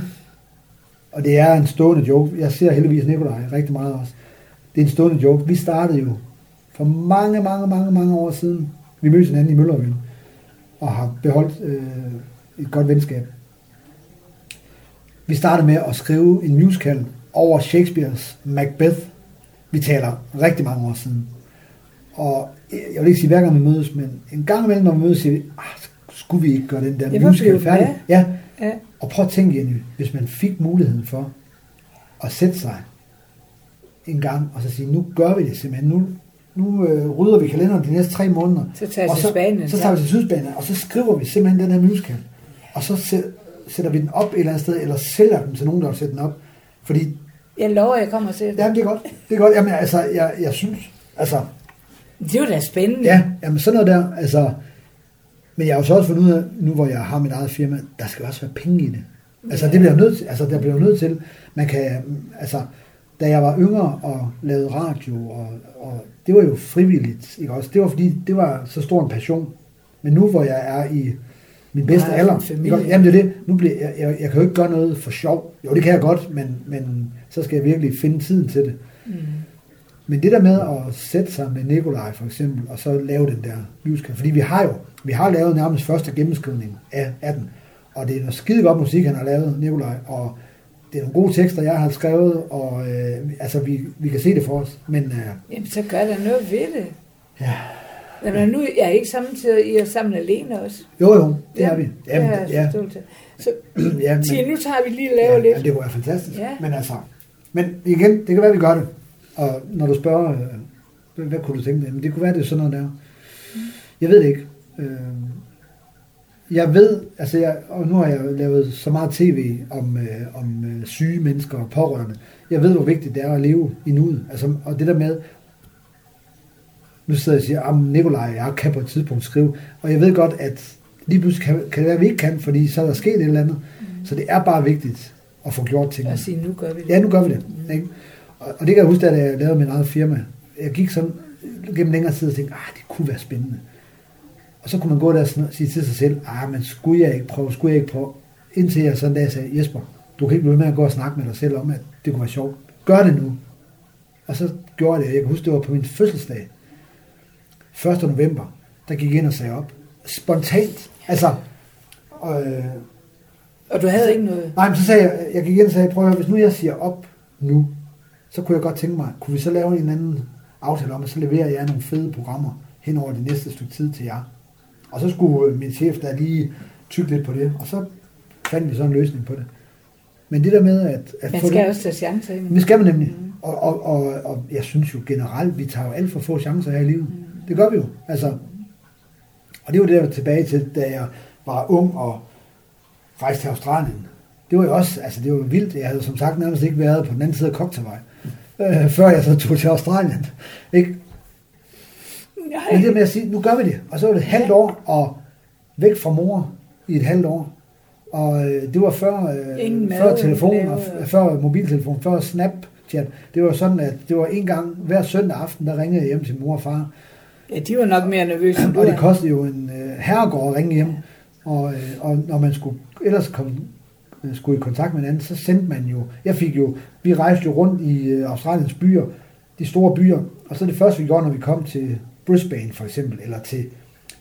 og det er en stående joke. Jeg ser heldigvis Nikolaj rigtig meget også. Det er en stående joke. Vi startede jo for mange, mange, mange, mange år siden. Vi mødte hinanden i Møllerøen og har beholdt øh, et godt venskab. Vi startede med at skrive en musical over Shakespeares Macbeth. Vi taler rigtig mange år siden. Og jeg vil ikke sige hver gang vi mødes, men en gang imellem, når vi mødes, siger vi, ah, skulle vi ikke gøre den der Ja, musical færdig? Ja, Ja. og prøv at tænke, Jenny, hvis man fik muligheden for at sætte sig en gang og så sige, nu gør vi det simpelthen. Nu, nu øh, rydder vi kalenderen de næste tre måneder. Så tager og til så, Spanien. Så tager vi til Sydspanien, og så skriver vi simpelthen den her musical. Og så sæt- sætter vi den op et eller andet sted, eller sælger den til nogen, der vil sætte den op. Fordi, Jeg lover, jeg kommer til det. jamen det er godt, det er godt. Jamen altså, jeg, jeg synes, altså, Det er jo da spændende. ja, jamen sådan noget der, altså, men jeg har jo så også fundet ud af, nu hvor jeg har mit eget firma, der skal også være penge i det. Altså det bliver nødt til, altså der bliver nødt til, man kan, altså, da jeg var yngre og lavede radio, og, og det var jo frivilligt, ikke også? Det var fordi, det var så stor en passion. Men nu hvor jeg er i min bedste Nej, alder, ikke jamen det er det, nu bliver jeg, jeg, jeg kan jo ikke gøre noget for sjov. Jo, det kan jeg godt, men, men så skal jeg virkelig finde tiden til det. Mm. Men det der med at sætte sig med Nikolaj for eksempel, og så lave den der musical, fordi vi har jo, vi har lavet nærmest første gennemskrivning af, af den, og det er noget skide godt musik, han har lavet, Nikolaj, og det er nogle gode tekster, jeg har skrevet, og øh, altså vi, vi kan se det for os, men øh, Jamen, så gør der noget ved det. ja, Jamen, nu jeg er ikke samtidig, I er sammen alene også. jo jo, det er vi. det Jamen, jeg ja. Så ja, men, Tine, nu tager vi lige og laver ja, lidt. ja, det være fantastisk, Ja. men altså, men igen, det kan være, vi gør det, og når du spørger, øh, hvad, kunne du tænke dig, men det kunne være, det er sådan noget der. Jeg ved det ikke. Øh, jeg ved, altså jeg, og nu har jeg lavet så meget tv om, øh, om øh, syge mennesker og pårørende. Jeg ved, hvor vigtigt det er at leve i nuet. Altså, og det der med, nu sidder jeg og siger, at Nikolaj og jeg kan på et tidspunkt skrive, og jeg ved godt, at lige pludselig kan, kan det være, at vi ikke kan, fordi så er der sket et eller andet. Så det er bare vigtigt at få gjort tingene. Og sige, nu gør vi det. Ja, nu gør vi det. Ikke? Og, og det kan jeg huske, da jeg lavede min eget firma. Jeg gik sådan gennem længere tid og tænkte, ah, det kunne være spændende. Og så kunne man gå der og sige til sig selv, ah, men skulle jeg ikke prøve, skulle jeg ikke prøve? Indtil jeg sådan en dag sagde, Jesper, du kan ikke blive med at gå og snakke med dig selv om, at det kunne være sjovt. Gør det nu. Og så gjorde jeg det. Jeg kan huske, det var på min fødselsdag. 1. november, der gik jeg ind og sagde op. Spontant. Altså, øh, Og du havde ikke noget. Nej, men så sagde jeg, jeg gik ind og sagde, prøv at høre, hvis nu jeg siger op nu, så kunne jeg godt tænke mig, kunne vi så lave en anden aftale om, at så leverer jeg nogle fede programmer hen over det næste stykke tid til jer. Og så skulle min chef der lige tykke lidt på det, og så fandt vi så en løsning på det. Men det der med at, at Man få skal det, også tage chancer. ikke? det skal man nemlig. Og, og, og, og jeg synes jo generelt, vi tager jo alt for få chancer her i livet. Det gør vi jo. Altså, og det var det, jeg var tilbage til, da jeg var ung og rejste til Australien. Det var jo også, altså det var vildt. Jeg havde som sagt nærmest ikke været på den anden side af Cocktailvej. øh, før jeg så tog til Australien. Ikke? Nej. Men det med at sige, nu gør vi det. Og så var det et halvt år, og væk fra mor i et halvt år. Og øh, det var før, øh, Ingen mad, før telefon, ingen og før mobiltelefon, før Snapchat. Det var sådan, at det var en gang hver søndag aften, der ringede jeg hjem til mor og far. Ja, de var nok mere nervøse end Og det kostede jo en øh, herregård at ringe hjem. Og, øh, og når man skulle ellers komme, øh, skulle i kontakt med hinanden, så sendte man jo, jeg fik jo, vi rejste jo rundt i øh, Australiens byer, de store byer, og så det første vi gjorde, når vi kom til Brisbane for eksempel, eller til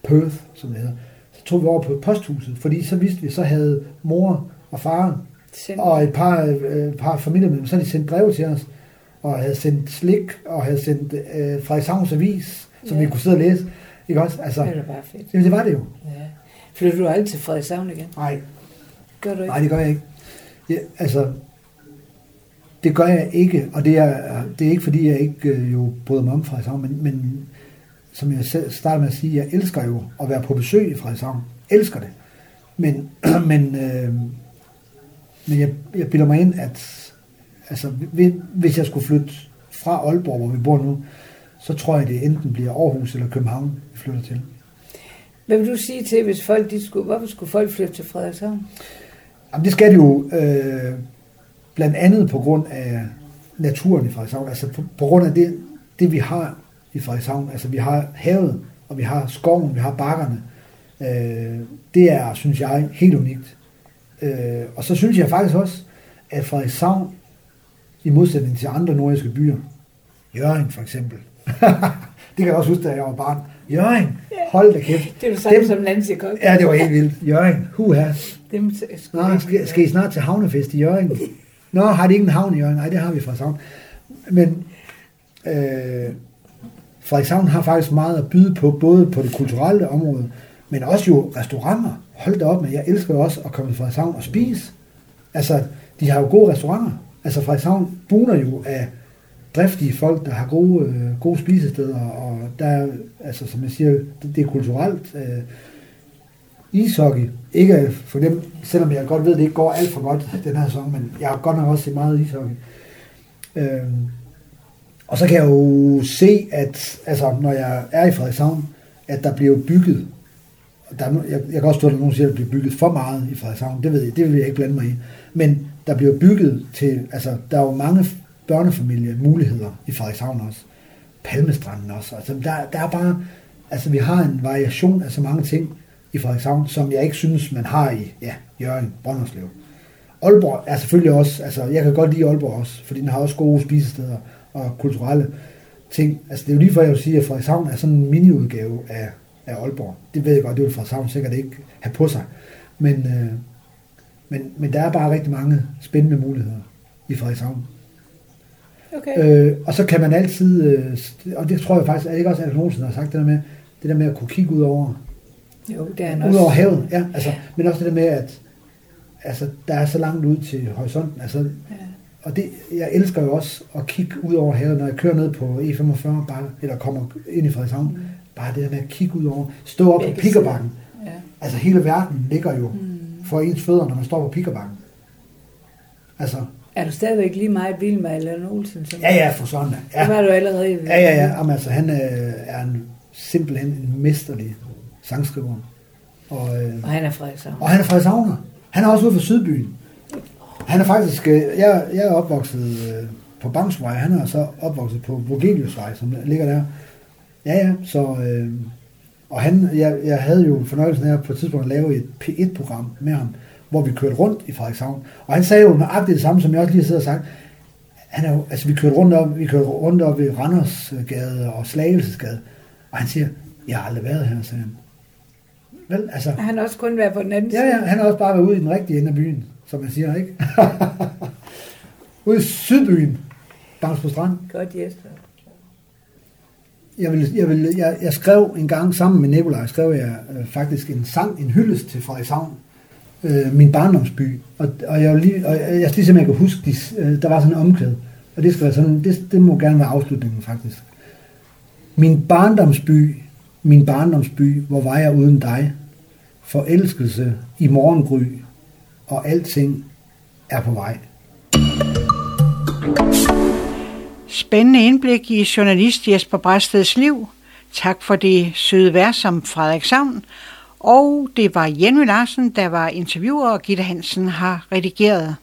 Perth, som det hedder, så tog vi over på posthuset, fordi så vidste vi, så havde mor og far Send- og et par, øh, par familiemedlemmer, så havde de sendt breve til os, og havde sendt slik, og havde sendt øh, Frederikshavns Avis, som Ja. vi kunne sidde og læse. Ikke også? Altså, Det da bare fedt. jamen, det var det jo. Ja. Flytter du aldrig til Frederikshavn igen? Nej, Gør du ikke? nej, det gør jeg ikke. Ja, altså, det gør jeg ikke, og det er, det er ikke, fordi jeg ikke øh, jo bryder mig om Frederikshavn, men, men som jeg selv startede med at sige, jeg elsker jo at være på besøg i Frederikshavn. Elsker det. Men, men, øh, men jeg, jeg bilder mig ind, at altså, hvis- jeg skulle flytte fra Aalborg, hvor vi bor nu, så tror jeg, det enten bliver Aarhus eller København, vi flytter til. Hvad vil du sige til, hvis folk de skulle... Hvorfor skulle folk flytte til Frederikshavn? Jamen, det skal de jo øh, blandt andet på grund af naturen i Frederikshavn. Altså på, på grund af det, det, vi har i Frederikshavn. Altså vi har havet, og vi har skoven, vi har bakkerne. Øh, det er, synes jeg, helt unikt. Øh, og så synes jeg faktisk også, at Frederikshavn, i modsætning til andre nordiske byer, Jørgen for eksempel, det kan jeg også huske, da jeg var barn. Jørgen, hold da kæft. Det er jo samme Dem- som Nancy Kok. Ja, det var helt vildt. Jørgen, huha. Dem, Nå, skal, skal I snart til havnefest i Jørgen? Nå, har de ikke en havn i Jørgen? Nej, det har vi fra Savn. Men øh, Frederikshavn har faktisk meget at byde på, både på det kulturelle område, men også jo restauranter. Hold da op med, jeg elsker jo også at komme til Frederikshavn og spise. Altså, de har jo gode restauranter. Altså, Frederikshavn buner jo af driftige folk, der har gode, øh, gode spisesteder, og der er, altså, som jeg siger, det, det er kulturelt. Øh, ishockey, ikke øh, for dem, selvom jeg godt ved, at det ikke går alt for godt den her sæson, men jeg har godt nok også set meget ishockey. Øh, og så kan jeg jo se, at altså, når jeg er i Frederikshavn, at der bliver bygget, der er, jeg, jeg kan også stå, at der nogen siger, at der bliver bygget for meget i Frederikshavn, det ved jeg, det vil jeg ikke blande mig i. Men der bliver bygget til, altså der er jo mange børnefamilie muligheder i Frederikshavn også. Palmestranden også. Altså, der, der er bare, altså vi har en variation af så mange ting i Frederikshavn, som jeg ikke synes, man har i, ja, Jørgen, Brønderslev. Aalborg er selvfølgelig også, altså jeg kan godt lide Aalborg også, fordi den har også gode spisesteder og kulturelle ting. Altså det er jo lige for, jeg vil sige, at Frederikshavn er sådan en miniudgave af, af Aalborg. Det ved jeg godt, det vil Frederikshavn sikkert ikke have på sig. Men, øh, men, men der er bare rigtig mange spændende muligheder i Frederikshavn. Okay. Øh, og så kan man altid, øh, og det tror jeg faktisk, er det ikke også Alex Olsen, har sagt det der med, det der med at kunne kigge ud over, Jo, det er ud også. over havet, ja, altså, men også det der med, at altså, der er så langt ud til horisonten, altså, Ja. Og det, jeg elsker jo også at kigge ud over havet, når jeg kører ned på E45, bare, eller kommer ind i Frederikshavn, Mm. bare det der med at kigge ud over, stå op på Begge Pikkerbakken, Ja. altså hele verden ligger jo Mm. for ens fødder, når man står på Pikkerbakken. Altså, Er du stadigvæk lige meget vild med Allan Olsen? Som ja ja, for sådan da. Ja. Det var du allerede. ja, ja, ja. Jamen, altså, han øh, er en, simpelthen en mesterlig sangskriver. Og, øh, Og han er Frederikshavn. og han er Frederikshavner. Han er også ude fra Sydbyen. Han er faktisk, øh, jeg, jeg er opvokset øh, på Bangsvej, han er så opvokset på Vogeliusvej, som ligger der. Ja, ja, så... Øh, og han, jeg, jeg havde jo fornøjelsen af på et tidspunkt at lave et P1-program med ham, hvor vi kørte rundt i Frederikshavn. Og han sagde jo nøjagtigt det samme, som jeg også lige har siddet og sagt. Han er jo, altså vi kørte rundt op, vi kørte rundt op ved Randersgade og Slagelsesgade. Og han siger, jeg har aldrig været her, sagde han. Vel, altså, Han har også kun været på den anden Ja, ja, han har også bare været ude i den rigtige ende af byen, som man siger, ikke? ude i Sydbyen, Bangs på Strand. Godt, Jesper. Jeg, vil, jeg, vil, jeg, jeg skrev en gang sammen med Nikolaj, skrev jeg øh, faktisk en sang, en hyldest til Frederikshavn, øh, min barndomsby. Og, og jeg, lige, og jeg, jeg ligesom jeg kan huske, de, øh, der var sådan en omkvæd, og det skal være sådan, det, det må gerne være afslutningen faktisk. Min barndomsby, min barndomsby, hvor var jeg uden dig? Forelskelse i morgengry, og alting er på vej. Spændende indblik i journalist Jesper Bræsteds liv. Tak for det søde vær som Frederik Savn. Og det var Jenny Larsen, der var interviewer, og Gitte Hansen har redigeret.